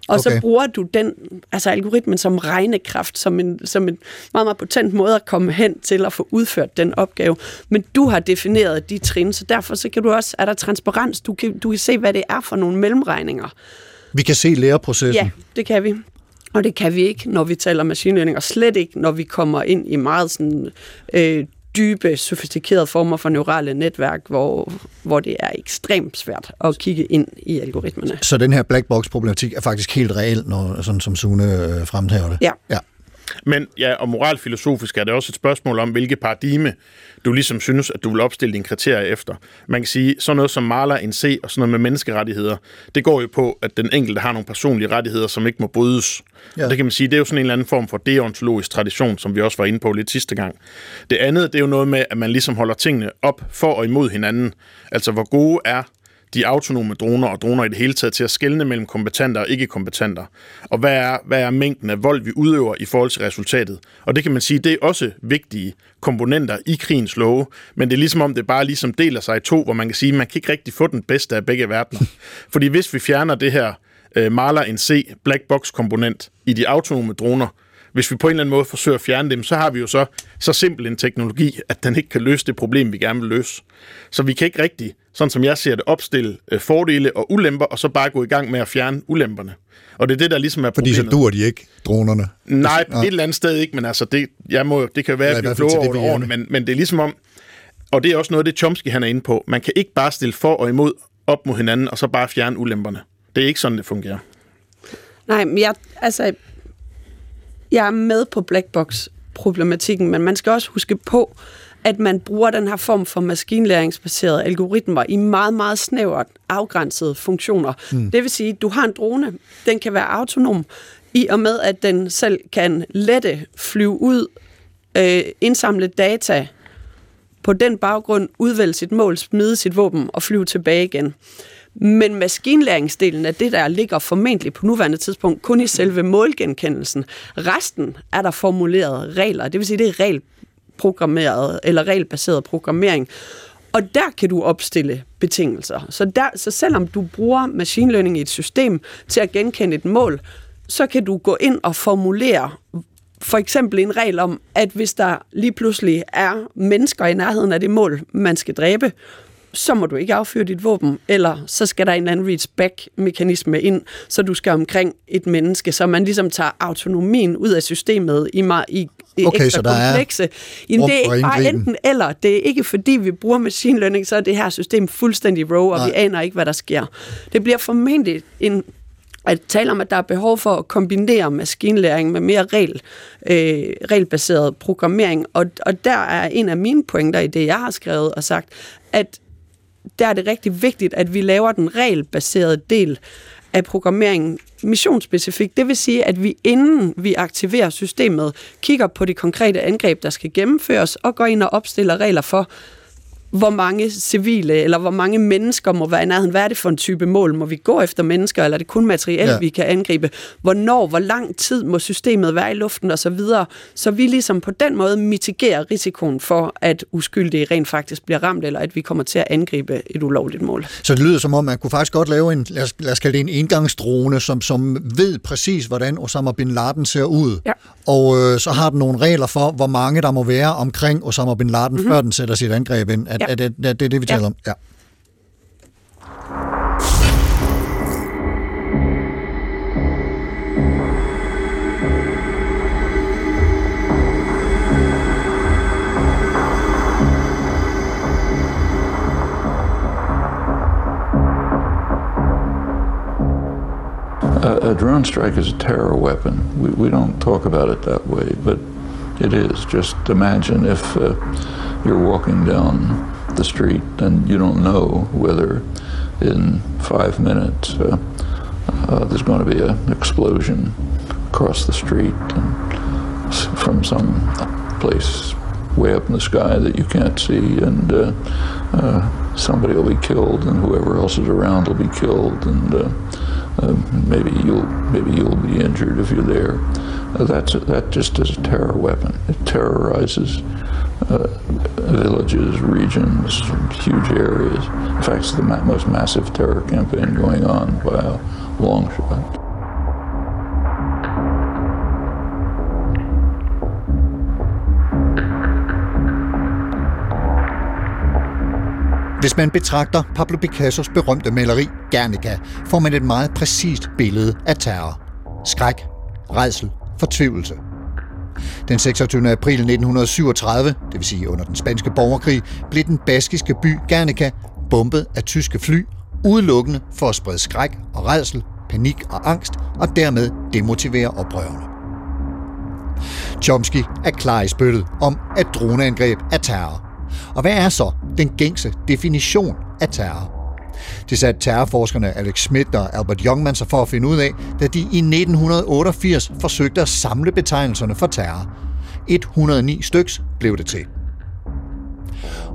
Og okay. Så bruger du den, altså algoritmen som regnekraft, som en, som en meget, meget potent måde at komme hen til at få udført den opgave. Men du har defineret de trin, så derfor så kan du også, er der transparens, du kan, du kan se, hvad det er for nogle mellemregninger. Vi kan se læreprocessen. Ja, det kan vi. Og det kan vi ikke, når vi taler machine learning, og slet ikke, når vi kommer ind i meget sådan, øh, dybe, sofistikerede former for neurale netværk, hvor, hvor det er ekstremt svært at kigge ind i algoritmerne. Så den her black box problematik er faktisk helt reel, når, sådan som Sune øh, fremhæver det. Ja. ja. Men ja, og moralfilosofisk er det også et spørgsmål om, hvilke paradigme du ligesom synes, at du vil opstille dine kriterier efter. Man kan sige, sådan noget som maler en C og sådan noget med menneskerettigheder, det går jo på, at den enkelte har nogle personlige rettigheder, som ikke må brydes. Ja. Ja. Det kan man sige, det er jo sådan en eller anden form for deontologisk tradition, som vi også var inde på lidt sidste gang. Det andet, det er jo noget med, at man ligesom holder tingene op for og imod hinanden. Altså, hvor gode er de autonome droner og droner i det hele taget til at skelne mellem kompetenter og ikke-kompetenter. Og hvad er, hvad er mængden af vold, vi udøver i forhold til resultatet? Og det kan man sige, det er også vigtige komponenter i krigens love, men det er ligesom om, det bare ligesom deler sig i to, hvor man kan sige, man kan ikke rigtig få den bedste af begge verdener. Fordi hvis vi fjerner det her øh, maler en C black box komponent i de autonome droner, hvis vi på en eller anden måde forsøger at fjerne dem, så har vi jo så så simpel en teknologi, at den ikke kan løse det problem, vi gerne vil løse. Så vi kan ikke rigtig, sådan som jeg ser det, opstille øh, fordele og ulemper, og så bare gå i gang med at fjerne ulemperne. Og det er det, der ligesom er Fordi problemet. så dur de ikke, dronerne. Nej, et eller andet sted ikke, men altså, det, jeg må, det kan være, Ja, at i jeg hvert bliver fald til klogere det, over vi det årene, men, men det er ligesom om, og det er også noget af det, Chomsky han er inde på, man kan ikke bare stille for og imod op mod hinanden, og så bare fjerne ulemperne. Det er ikke sådan, det fungerer. Nej, men jeg, altså, jeg er med på blackbox-problematikken, men man skal også huske på, at man bruger den her form for maskinlæringsbaserede algoritmer i meget, meget snævert afgrænsede funktioner. Mm. Det vil sige, at du har en drone, den kan være autonom, i og med, at den selv kan lette flyve ud, øh, indsamle data, på den baggrund udvælge sit mål, smide sit våben og flyve tilbage igen. Men maskinlæringsdelen af det, der ligger formentlig på nuværende tidspunkt kun i selve målgenkendelsen. Resten er der formuleret regler, det vil sige, det er programmeret eller regelbaseret programmering. Og der kan du opstille betingelser. Så, der, så selvom du bruger machine learning i et system til at genkende et mål, så kan du gå ind og formulere for eksempel en regel om, at hvis der lige pludselig er mennesker i nærheden af det mål, man skal dræbe, så må du ikke affyre dit våben, eller så skal der en eller anden reach-back-mekanisme ind, så du skal omkring et menneske, så man ligesom tager autonomien ud af systemet i, meget, i, i Okay, ekstra så der er komplekse. Jamen, rum det er ikke bare enten eller. Det er ikke fordi, vi bruger machine learning, så er det her system fuldstændig raw, og Nej. vi aner ikke, hvad der sker. Det bliver formentlig en at tale om, at der er behov for at kombinere maskinlæring med mere regel, øh, regelbaseret programmering. Og, og der er en af mine pointer i det, jeg har skrevet og sagt, at der er det rigtig vigtigt, at vi laver den regelbaserede del af programmeringen missionsspecifik. Det vil sige, at vi inden vi aktiverer systemet, kigger på de konkrete angreb, der skal gennemføres, og går ind og opstiller regler for, hvor mange civile eller hvor mange mennesker må være i nærheden. Hvad er det for en type mål? Må vi gå efter mennesker, eller er det kun materiel, Ja. vi kan angribe? Hvornår, hvor lang tid må systemet være i luften og så videre, så vi ligesom på den måde mitigerer risikoen for, at uskyldige rent faktisk bliver ramt, eller at vi kommer til at angribe et ulovligt mål. Så det lyder som om, man kunne faktisk godt lave en, lad os, lad os kalde det en engangsdrone, som, som ved præcis, hvordan Osama Bin Laden ser ud. Ja. Og øh, så har den nogle regler for, hvor mange der må være omkring Osama Bin Laden, mm-hmm. før den sætter sit angreb ind. Er, Ja. Er det, det, det det, vi taler om? Ja. A, a, drone strike is a terror weapon. We, we don't talk about it that way, but it is. Just imagine if uh, you're walking down the street and you don't know whether in five minutes uh, uh, there's going to be an explosion across the street from some place way up in the sky that you can't see, and uh, uh, somebody will be killed, and whoever else is around will be killed, and uh, uh, maybe you'll maybe you'll be injured if you're there. That's that just is a terror weapon. It terrorizes uh, villages, regions, huge areas. In fact, it's the ma- most massive terror campaign going on by a long shot. Hvis man betragter Pablo Picassos berømte maleri Guernica, får man et meget præcist billede af terror. Skræk, redsel, fortvivlelse. Den 26. april 1937, det vil sige under den spanske borgerkrig, blev den baskiske by Guernica bombet af tyske fly, udelukkende for at sprede skræk og redsel, panik og angst, og dermed demotivere oprørerne. Chomsky er klar i spyttet om, at droneangreb er terror. Og hvad er så den gængse definition af terror? Det satte terrorforskerne Alex Schmidt og Albert Jungmann sig for at finde ud af, da de i 1988 forsøgte at samle betegnelserne for terror. 109 styks blev det til.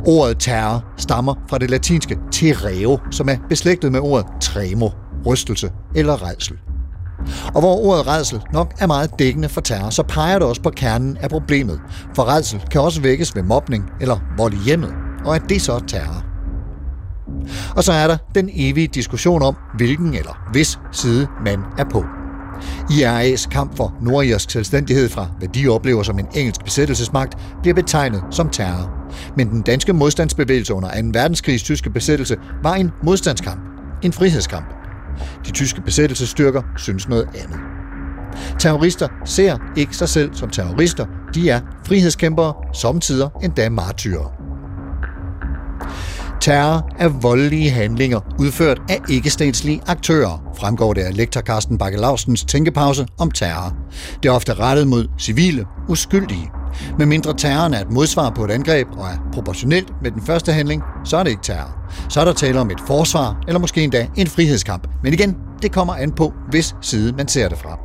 Ordet terror stammer fra det latinske terreo, som er beslægtet med ordet tremo, rystelse eller redsel. Og hvor ordet redsel nok er meget dækkende for terror, så peger det også på kernen af problemet. For redsel kan også vækkes ved mobning eller vold i hjemmet, og er det så terror? Og så er der den evige diskussion om, hvilken eller hvis side man er på. IRA's kamp for nordirsk selvstændighed fra, hvad de oplever som en engelsk besættelsesmagt, bliver betegnet som terror. Men den danske modstandsbevægelse under 2. verdenskrigs tyske besættelse var en modstandskamp, en frihedskamp. De tyske besættelsesstyrker synes noget andet. Terrorister ser ikke sig selv som terrorister. De er frihedskæmpere, samtidig endda martyrer. Terror er voldelige handlinger udført af ikke-statslige aktører, fremgår det af lektor Carsten Bakkelausens tænkepause om terror. Det er ofte rettet mod civile, uskyldige. Med mindre terroren er et modsvar på et angreb og er proportionelt med den første handling, så er det ikke terror. Så er der tale om et forsvar, eller måske endda en frihedskamp. Men igen, det kommer an på, hvis side man ser det fra.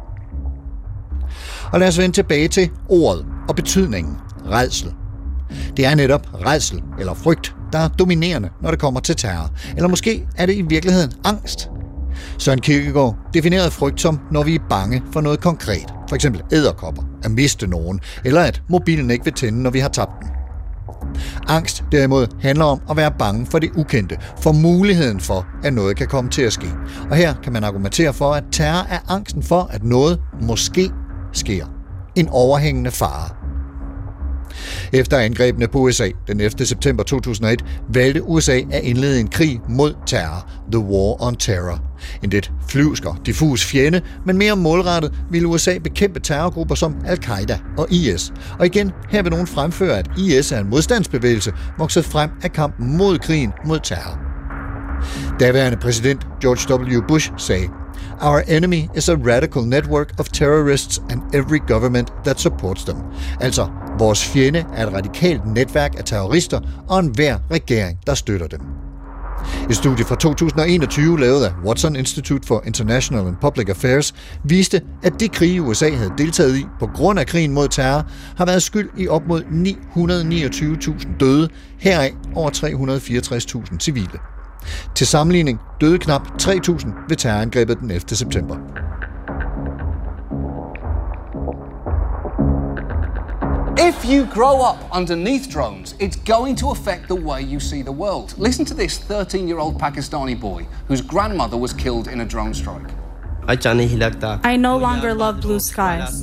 Og lad os vende tilbage til ordet og betydningen. Redsel. Det er netop redsel eller frygt, der er dominerende, når det kommer til terror. Eller måske er det i virkeligheden angst. Søren Kierkegaard definerede frygt som, når vi er bange for noget konkret. For eksempel æderkopper, at miste nogen, eller at mobilen ikke vil tænde, når vi har tabt den. Angst derimod handler om at være bange for det ukendte, for muligheden for, at noget kan komme til at ske. Og her kan man argumentere for, at terror er angsten for, at noget måske sker. En overhængende fare. Efter angrebene på USA den 11. september 2001 valgte USA at indlede en krig mod terror, The War on Terror. En lidt flyvsk og diffus fjende, men mere målrettet ville USA bekæmpe terrorgrupper som Al-Qaida og IS. Og igen, her vil nogen fremføre, at IS er en modstandsbevægelse, vokset frem af kampen mod krigen mod terror. Daværende præsident George W. Bush sagde, Our enemy is a radical network of terrorists and every government that supports them. Altså, vores fjende er et radikalt netværk af terrorister og enhver regering, der støtter dem. Et studie fra 2021, lavet af Watson Institute for International and Public Affairs, viste, at de krige, USA havde deltaget i på grund af krigen mod terror, har været skyld i op mod 929.000 døde, heraf over 364.000 civile. Til sammenligning døde knap 3.000 ved terrorangrebet den 11. september. If you grow up underneath drones, it's going to affect the way you see the world. Listen to this 13 year old Pakistani boy whose grandmother was killed in a drone strike. I no longer love blue skies.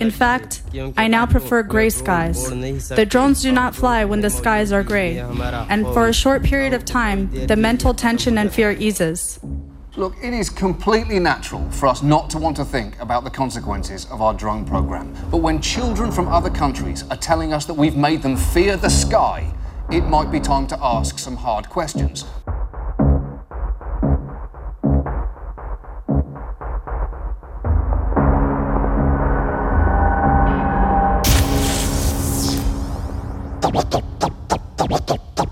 In fact, I now prefer gray skies. The drones do not fly when the skies are gray, and for a short period of time, the mental tension and fear eases. Look, it is completely natural for us not to want to think about the consequences of our drone program. But when children from other countries are telling us that we've made them fear the sky, it might be time to ask some hard questions.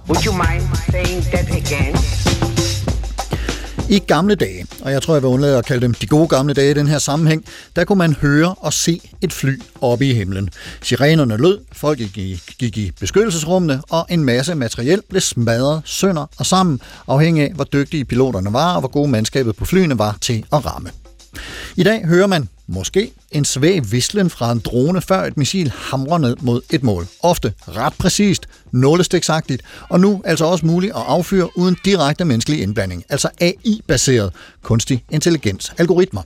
Would you mind saying that again? I gamle dage, og jeg tror, jeg vil undlade at kalde dem de gode gamle dage i den her sammenhæng, der kunne man høre og se et fly oppe i himlen. Sirenerne lød, folk gik i, gik i beskyttelsesrummene, og en masse materiel blev smadret sønder og sammen, afhængig af, hvor dygtige piloterne var, og hvor gode mandskabet på flyene var til at ramme. I dag hører man måske en svag vislen fra en drone, før et missil hamrer ned mod et mål. Ofte ret præcist, nålestiksagtigt, og nu altså også muligt at affyre uden direkte menneskelig indblanding, altså AI-baseret kunstig intelligens, algoritmer.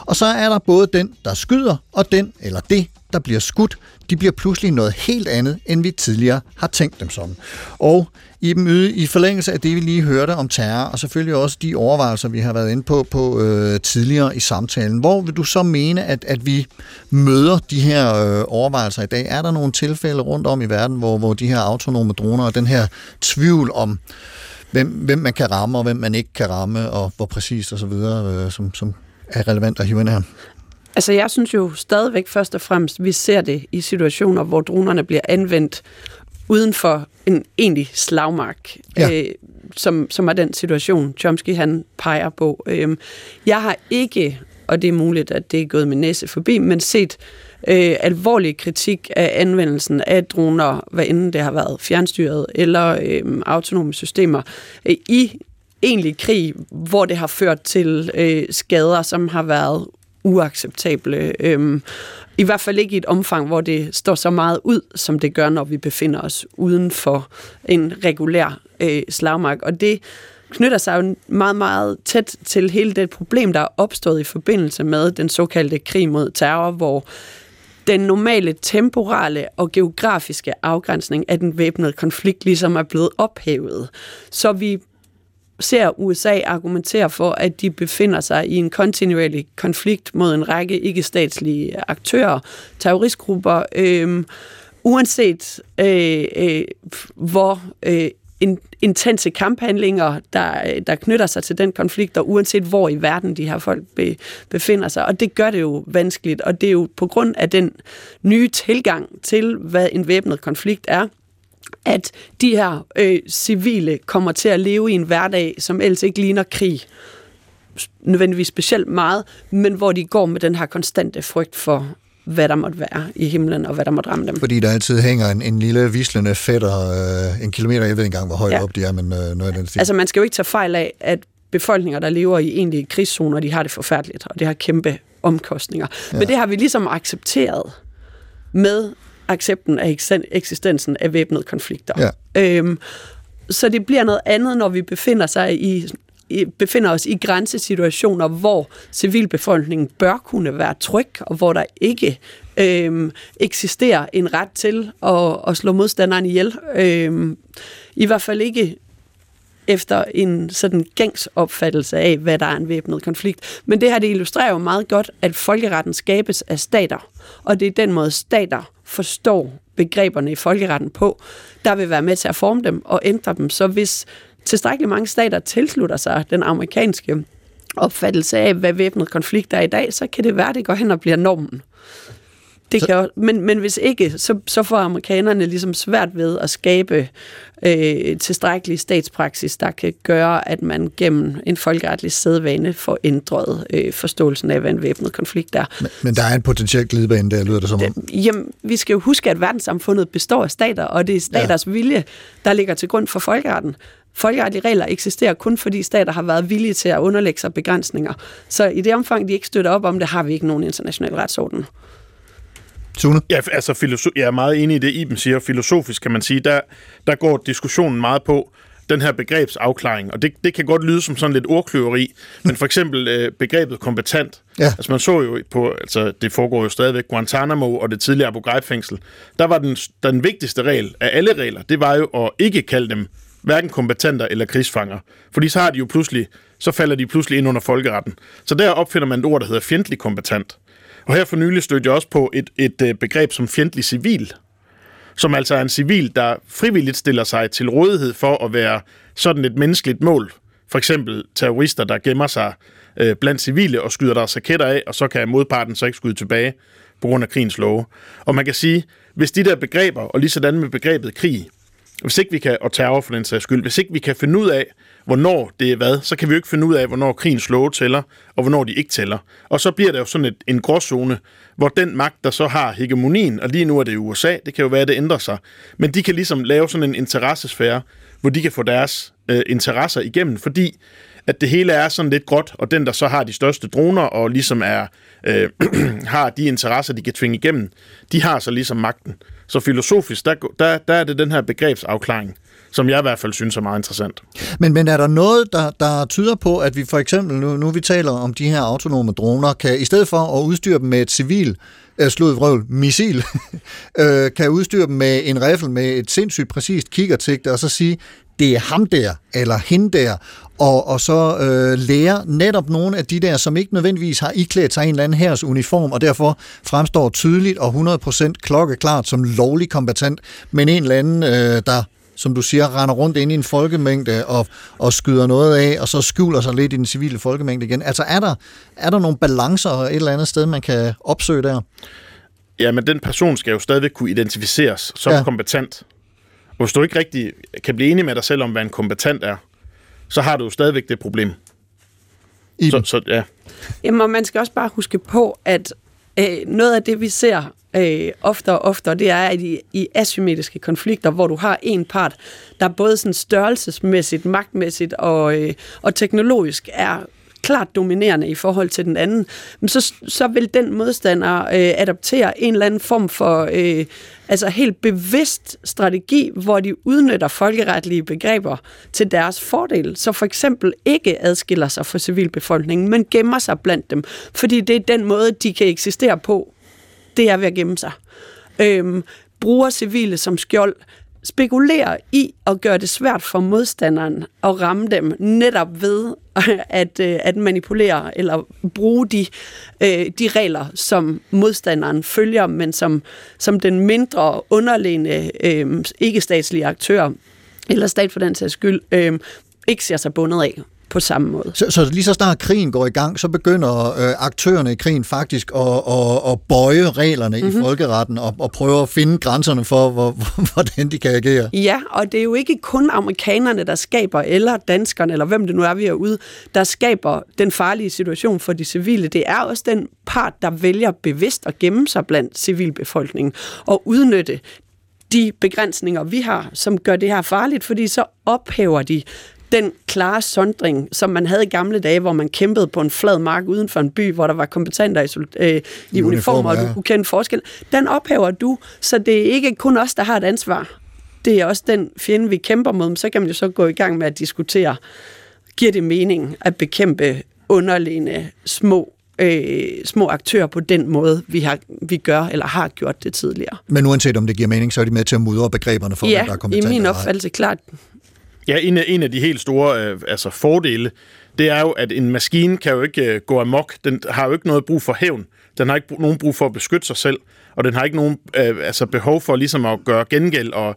Og så er der både den, der skyder, og den eller det, der bliver skudt. De bliver pludselig noget helt andet, end vi tidligere har tænkt dem som. Og i, dem i forlængelse af det, vi lige hørte om terror, og selvfølgelig også de overvejelser, vi har været inde på, på øh, tidligere i samtalen, hvor vil du så mene, at, at vi møder de her øh, overvejelser i dag? Er der nogle tilfælde rundt om i verden, hvor, hvor de her autonome droner og den her tvivl om, hvem, hvem man kan ramme og hvem man ikke kan ramme, og hvor præcist og så videre, øh, som, som er relevant at hive ind her? Altså, jeg synes jo stadigvæk først og fremmest, vi ser det i situationer, hvor dronerne bliver anvendt uden for en egentlig slagmark, Ja. øh, som, som er den situation, Chomsky han peger på. Øhm, jeg har ikke, og det er muligt, at det er gået min næse forbi, men set øh, alvorlig kritik af anvendelsen af droner, hvad enten det har været fjernstyret eller øh, autonome systemer, øh, i egentlig krig, hvor det har ført til øh, skader, som har været uacceptable. Øhm, I hvert fald ikke i et omfang, hvor det står så meget ud, som det gør, når vi befinder os uden for en regulær øh, slagmark. Og det knytter sig jo meget, meget tæt til hele det problem, der er opstået i forbindelse med den såkaldte krig mod terror, hvor den normale temporale og geografiske afgrænsning af den væbnede konflikt ligesom er blevet ophævet. Så vi ser USA argumentere for, at de befinder sig i en kontinuerlig konflikt mod en række ikke-statslige aktører, terroristgrupper, øh, uanset øh, øh, hvor øh, in, intense kamphandlinger, der, der knytter sig til den konflikt, og uanset hvor i verden de her folk be, befinder sig. Og det gør det jo vanskeligt, og det er jo på grund af den nye tilgang til, hvad en væbnet konflikt er, at de her øh, civile kommer til at leve i en hverdag, som ellers ikke ligner krig nødvendigvis specielt meget, men hvor de går med den her konstante frygt for, hvad der måtte være i himlen, og hvad der måtte ramme dem. Fordi der altid hænger en, en lille vislende fætter øh, en kilometer, jeg ved ikke engang, hvor højt ja. Op de er, men øh, noget af den stil. Altså man skal jo ikke tage fejl af, at befolkninger, der lever i egentlige krigszoner, de har det forfærdeligt, og det har kæmpe omkostninger. Ja. Men det har vi ligesom accepteret med accepten af eksistensen af væbnede konflikter. Ja. Øhm, så det bliver noget andet, når vi befinder sig i befinder os i grænsesituationer, hvor civilbefolkningen bør kunne være tryg, og hvor der ikke øhm, eksisterer en ret til at, at slå modstanderen ihjel. Øhm, I hvert fald ikke efter en sådan gængs opfattelse af, hvad der er en væbnet konflikt. Men det her, det illustrerer jo meget godt, at folkeretten skabes af stater, og det er den måde, stater forstår begreberne i folkeretten på, der vil være med til at forme dem og ændre dem. Så hvis tilstrækkeligt mange stater tilslutter sig den amerikanske opfattelse af, hvad væbnet konflikt er i dag, så kan det være, at det går hen og bliver normen. Det kan jo, men, men hvis ikke, så, så får amerikanerne ligesom svært ved at skabe øh, tilstrækkelig statspraksis, der kan gøre, at man gennem en folkeretlig sædvane får ændret øh, forståelsen af, hvad en væbnet konflikt er. Men, men der er en potentiel glidebane der, lyder det som om. Jamen, vi skal jo huske, at verdenssamfundet består af stater, og det er staters ja. vilje, der ligger til grund for folkeretten. Folkeretlige regler eksisterer kun fordi stater har været villige til at underlægge sig begrænsninger. Så i det omfang, de ikke støtter op om det, har vi ikke nogen international retsorden. Sune? Ja, altså, filoso- jeg er meget enig i det, Iben siger. Filosofisk kan man sige, der, der går diskussionen meget på den her begrebsafklaring. Og det, det kan godt lyde som sådan lidt ordkløveri, men for eksempel øh, begrebet kompetent. Ja. Altså man så jo på, altså det foregår jo stadigvæk, Guantanamo og det tidligere Abu Ghraib-fængsel. Der var den, den vigtigste regel af alle regler, det var jo at ikke kalde dem hverken kompetenter eller krigsfanger. Fordi så har de jo pludselig, så falder de pludselig ind under folkeretten. Så der opfinder man et ord, der hedder fjendtlig kompetent. Og her for nylig stødte jeg også på et, et, øh, begreb som fjendtlig civil, som altså er en civil, der frivilligt stiller sig til rådighed for at være sådan et menneskeligt mål. For eksempel terrorister, der gemmer sig øh, blandt civile og skyder deres raketter af, og så kan modparten så ikke skyde tilbage. på grund af krigens love. Og man kan sige, hvis de der begreber, og lige sådan med begrebet krig, hvis ikke vi kan, og terror for den sags skyld, hvis ikke vi kan finde ud af, hvornår det er hvad, så kan vi jo ikke finde ud af, hvornår krigens love tæller, og hvornår de ikke tæller. Og så bliver der jo sådan et, en gråzone, hvor den magt, der så har hegemonien, og lige nu er det USA, det kan jo være, at det ændrer sig, men de kan ligesom lave sådan en interessesfære, hvor de kan få deres øh, interesser igennem, fordi at det hele er sådan lidt gråt, og den, der så har de største droner, og ligesom er, øh, har de interesser, de kan tvinge igennem, de har så ligesom magten. Så filosofisk, der, der, der er det den her begrebsafklaring, som jeg i hvert fald synes er meget interessant. Men, men er der noget, der, der tyder på, at vi for eksempel, nu, nu vi taler om de her autonome droner, kan i stedet for at udstyre dem med et civil øh, slået vrøvl, missil, øh, kan udstyre dem med en riffel med et sindssygt præcist kikkertigte, og så sige, det er ham der, eller hende der, og, og så øh, lære netop nogle af de der, som ikke nødvendigvis har iklædt sig en eller anden hers uniform, og derfor fremstår tydeligt og 100% klokkeklart som lovlig kombatant, men en eller anden, øh, der som du siger, render rundt ind i en folkemængde og, og skyder noget af, og så skjuler sig lidt i den civile folkemængde igen. Altså er der, er der nogle balancer et eller andet sted, man kan opsøge der? Ja, men den person skal jo stadigvæk kunne identificeres som Ja. kompetent. Hvis du ikke rigtig kan blive enig med dig selv om, hvad en kompetent er, så har du jo stadigvæk det problem. I Så, så ja. Jamen, og man skal også bare huske på, at øh, noget af det, vi ser øh, oftere og oftere, det er, at i, i asymmetriske konflikter, hvor du har en part, der både sådan størrelsesmæssigt, magtmæssigt og, øh, og teknologisk er klart dominerende i forhold til den anden, men så, så vil den modstander øh, adoptere en eller anden form for øh, altså helt bevidst strategi, hvor de udnytter folkeretlige begreber til deres fordel. Så for eksempel ikke adskiller sig fra civilbefolkningen, men gemmer sig blandt dem, fordi det er den måde, de kan eksistere på. Det er ved at gemme sig. Øhm, bruger civile som skjold, spekulerer i at gøre det svært for modstanderen at ramme dem, netop ved at, øh, at manipulere eller bruge de, øh, de regler, som modstanderen følger, men som, som den mindre underliggende øh, ikke-statslige aktør, eller stat for den sags skyld, øh, ikke ser sig bundet af på samme måde. Så, så lige så snart krigen går i gang, så begynder øh, aktørerne i krigen faktisk at, at, at bøje reglerne Mhm. mm-hmm. i folkeretten og, og prøve at finde grænserne for, hvor, hvordan de kan agere. Ja, og det er jo ikke kun amerikanerne, der skaber, eller danskerne, eller hvem det nu er, vi er ude, der skaber den farlige situation for de civile. Det er også den part, der vælger bevidst at gemme sig blandt civilbefolkningen og udnytte de begrænsninger, vi har, som gør det her farligt, fordi så ophæver de den klare sondring, som man havde i gamle dage, hvor man kæmpede på en flad mark uden for en by, hvor der var kompetenter i, øh, i uniformer, og ja. du kunne kende forskel. Den ophæver du, så det er ikke kun os, der har et ansvar. Det er også den fjende, vi kæmper mod. Så kan man jo så gå i gang med at diskutere, giver det mening at bekæmpe underliggende små øh, små aktører på den måde, vi, har, vi gør eller har gjort det tidligere. Men uanset om det giver mening, så er de med til at mudre begreberne for, ja, hvem der er i kompetent. min eller ej. opfattelse klart. Ja, en af, en af de helt store øh, altså fordele, det er jo, at en maskine kan jo ikke øh, gå amok. Den har jo ikke noget brug for hævn. Den har ikke brug- nogen brug for at beskytte sig selv, og den har ikke nogen øh, altså behov for ligesom at gøre gengæld, og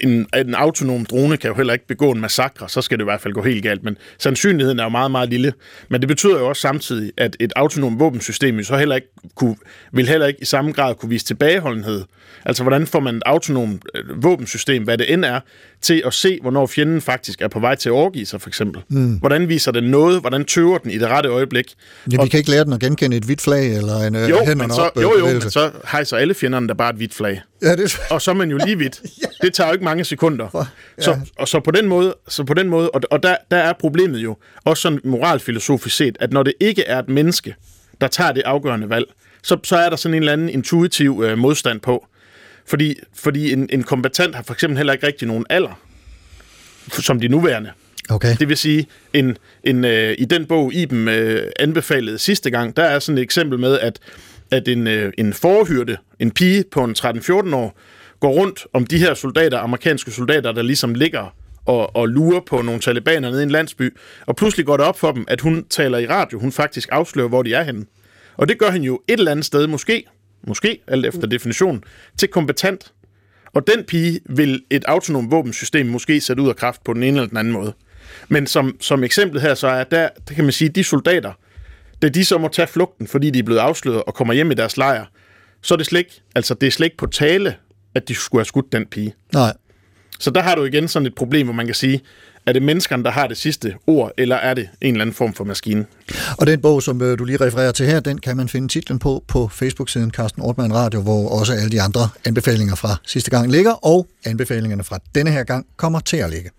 en, en autonom drone kan jo heller ikke begå en massakre, så skal det i hvert fald gå helt galt, men sandsynligheden er jo meget, meget lille. Men det betyder jo også samtidig, at et autonom våbensystem så heller ikke kunne, vil heller ikke i samme grad kunne vise tilbageholdenhed. Altså, hvordan får man et autonom øh, våbensystem, hvad det end er, til at se, hvornår fjenden faktisk er på vej til at overgive sig, for eksempel. Mm. Hvordan viser den noget? Hvordan tøver den i det rette øjeblik? Ja, vi kan ikke lære den at genkende et hvidt flag eller en øh, Jo, hænderne så, op. øh, jo, jo, men så hejser alle fjenderne der bare et hvidt flag. Ja, det Og så er man jo lige hvidt. Det tager jo ikke mange sekunder. ja. Så, og så på den måde, så på den måde og, og der, der er problemet jo også sådan moralfilosofisk set, at når det ikke er et menneske, der tager det afgørende valg, så, så er der sådan en eller anden intuitiv øh, modstand på. Fordi, fordi en, en kombatant har for eksempel heller ikke rigtig nogen alder, som de nuværende. Okay. Det vil sige, en, en, øh, i den bog, Iben øh, anbefalede sidste gang, der er sådan et eksempel med, at, at en, øh, en forhyrte, en pige på en 13-14 år, går rundt om de her soldater, amerikanske soldater, der ligesom ligger og, og lurer på nogle talibaner nede i en landsby, og pludselig går det op for dem, at hun taler i radio, hun faktisk afslører, hvor de er henne. Og det gør hende jo et eller andet sted, måske, måske, alt efter definition, til kompetent. Og den pige vil et autonom våbensystem måske sætte ud af kraft på den ene eller den anden måde. Men som, som eksemplet her, så er der, der kan man sige, de soldater, da de så må tage flugten, fordi de er blevet afsløret og kommer hjem i deres lejr, så er det slet ikke, altså det er slet ikke på tale, at de skulle have skudt den pige. Nej. Så der har du igen sådan et problem, hvor man kan sige, er det menneskerne, der har det sidste ord, eller er det en eller anden form for maskine? Og den bog, som øh, du lige refererer til her, den kan man finde titlen på på Facebook-siden Carsten Ortmann Radio, hvor også alle de andre anbefalinger fra sidste gang ligger, og anbefalingerne fra denne her gang kommer til at ligge.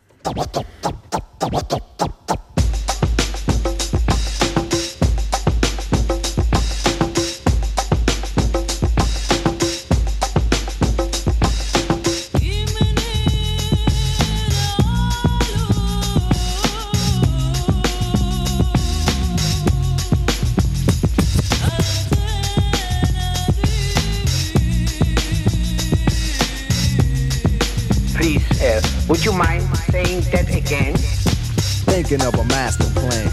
Would you mind saying that again? Thinking of a master plan.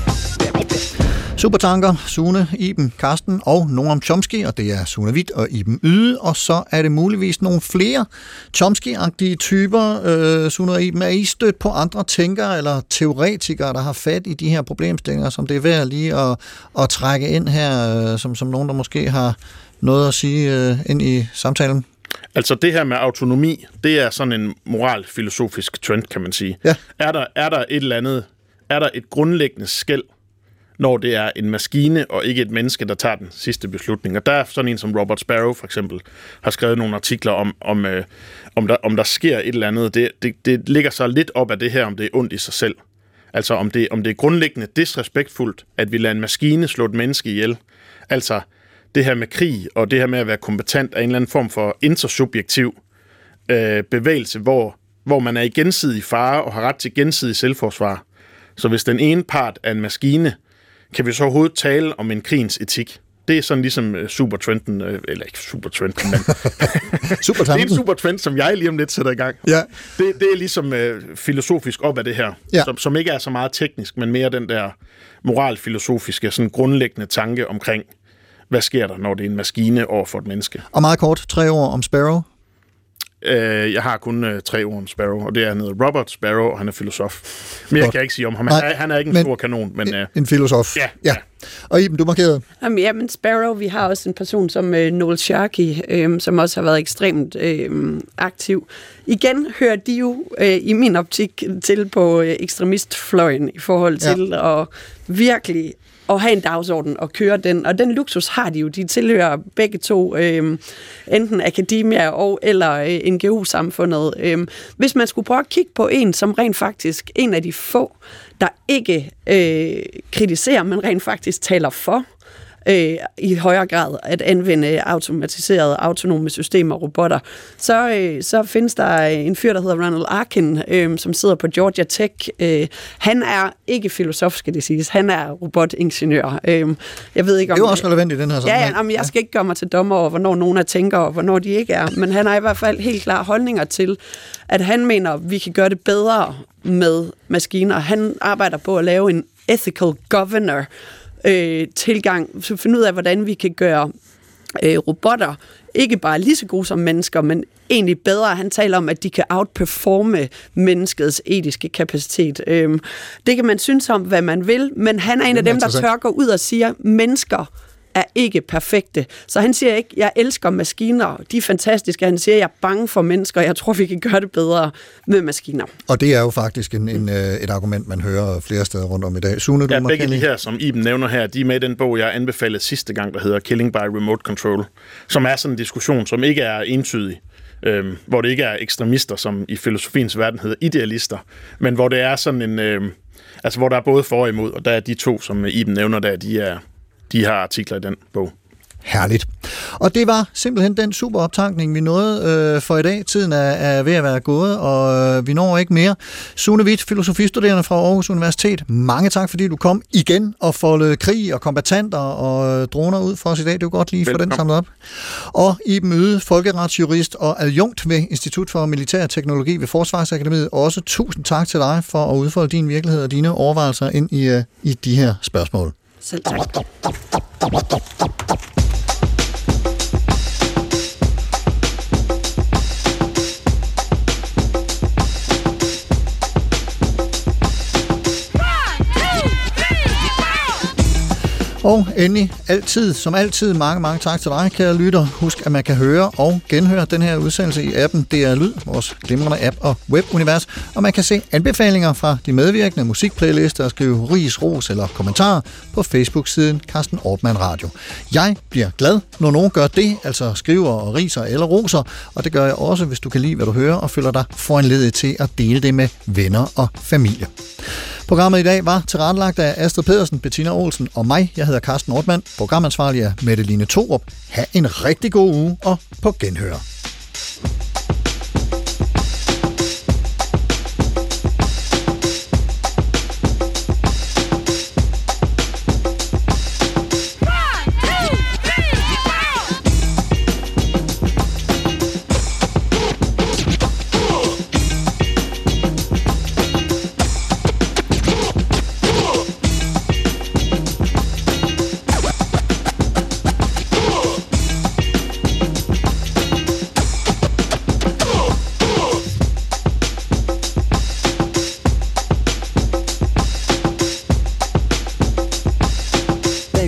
Supertanker, Sune, Iben, Karsten og Noam Chomsky, og det er Sune Witt og Iben Yde, og så er det muligvis nogle flere Chomsky-agtige typer. Øh, Sune og Iben, er I stødt på andre tænkere eller teoretikere, der har fat i de her problemstillinger, som det er værd lige at, at trække ind her, øh, som, som nogen, der måske har noget at sige øh, ind i samtalen? Altså det her med autonomi, det er sådan en moralfilosofisk trend, kan man sige. Ja. Er, der, er der et eller andet, er der et grundlæggende skæld, når det er en maskine og ikke et menneske, der tager den sidste beslutning. Og der er sådan en som Robert Sparrow for eksempel, har skrevet nogle artikler om, om, øh, om, der, om der sker et eller andet. Det, det, det ligger så lidt op af det her, om det er ondt i sig selv. Altså om det, om det er grundlæggende disrespektfuldt, at vi lader en maskine slå et menneske ihjel. Altså det her med krig og det her med at være kompetent er en eller anden form for intersubjektiv øh, bevægelse, hvor, hvor man er i gensidig fare og har ret til gensidig selvforsvar. Så hvis den ene part er en maskine, kan vi så overhovedet tale om en krigens etik? Det er sådan ligesom uh, supertrenden, uh, eller ikke supertrenden, men det er en supertrend, som jeg lige om lidt sætter i gang. Ja. Det, det er ligesom uh, filosofisk op af det her, Ja. som, som ikke er så meget teknisk, men mere den der moralfilosofiske, sådan grundlæggende tanke omkring, hvad sker der, når det er en maskine over for et menneske. Og meget kort, tre ord om Sparrow. Uh, jeg har kun uh, tre ord om Sparrow, og det er han hedder Robert Sparrow, og han er filosof. Men jeg kan ikke sige om ham. Nej, Han, er, han er ikke en men- stor kanon, men... Uh, En filosof. Ja. ja. Og Iben, du markerede. Jamen, ja, men Sparrow, vi har også en person som øh, Noel Sharkey, øh, som også har været ekstremt øh, aktiv. Igen hører de jo øh, i min optik til på øh, ekstremistfløjen i forhold Ja. til at virkelig at have en dagsorden og køre den. Og den luksus har de jo. De tilhører begge to, øh, enten akademia og eller øh, NGO-samfundet. Øh, hvis man skulle prøve at kigge på en, som rent faktisk, en af de få, der ikke øh, kritiserer, men rent faktisk taler for, øh, i højere grad at anvende automatiserede autonome systemer og robotter, så, øh, så findes der en fyr, der hedder Ronald Arkin, øh, som sidder på Georgia Tech. Øh, han er ikke filosof, skal det siges. Han er robotingeniør. Øh, jeg ved ikke, om, Det er jo også relevant i den her Ja, sammenhæng. ja jamen, jeg skal ikke gøre mig til dommer over, hvornår nogen er tænker, og hvornår de ikke er. Men han har i hvert fald helt klare holdninger til, at han mener, at vi kan gøre det bedre med maskiner. Han arbejder på at lave en ethical governor øh, tilgang, så finde ud af, hvordan vi kan gøre øh, robotter ikke bare lige så gode som mennesker, men egentlig bedre. Han taler om, at de kan outperforme menneskets etiske kapacitet. Øhm, det kan man synes om, hvad man vil, men han er en Det er af dem, der tør gå ud og siger, mennesker er ikke perfekte. Så han siger ikke, jeg elsker maskiner, de er fantastiske. Han siger, jeg er bange for mennesker, jeg tror, vi kan gøre det bedre med maskiner. Og det er jo faktisk en, en, øh, et argument, man hører flere steder rundt om i dag. Sune, du Ja, begge kende de her, som Iben nævner her, de er med i den bog, jeg anbefalede sidste gang, der hedder Killing by Remote Control, som er sådan en diskussion, som ikke er entydig, øhm, hvor det ikke er ekstremister, som i filosofiens verden hedder idealister, men hvor det er sådan en, øhm, altså hvor der er både for og imod, og der er de to, som Iben nævner der, de, er, de har artikler i den bog. Herligt. Og det var simpelthen den super optankning, vi nåede øh, for i dag. Tiden er, er ved at være gået, og øh, vi når ikke mere. Sune Witt, filosofistuderende fra Aarhus Universitet. Mange tak, fordi du kom igen og foldede krig og kombatanter og øh, droner ud for os i dag. Det var godt lige for den samlet op. Og Iben Yde, folkeretsjurist og adjunkt ved Institut for Militær Teknologi ved Forsvarsakademiet. Også tusind tak til dig for at udfolde din virkelighed og dine overvejelser ind i, øh, i de her spørgsmål. Selv tak. Og endelig, altid, som altid, mange, mange tak til dig, kære lytter. Husk, at man kan høre og genhøre den her udsendelse i appen DR Lyd, vores glimrende app og webunivers, og man kan se anbefalinger fra de medvirkende musikplaylister og skrive ris, ros eller kommentarer på Facebook-siden Carsten Ortmann Radio. Jeg bliver glad, når nogen gør det, altså skriver og riser eller roser, og det gør jeg også, hvis du kan lide, hvad du hører, og føler dig foranledet til at dele det med venner og familie. Programmet i dag var tilrettelagt af Astrid Pedersen, Bettina Olsen og mig. Jeg hedder Carsten Nordmann. Programansvarlig er Mette Line Torup. Ha' en rigtig god uge og på genhør.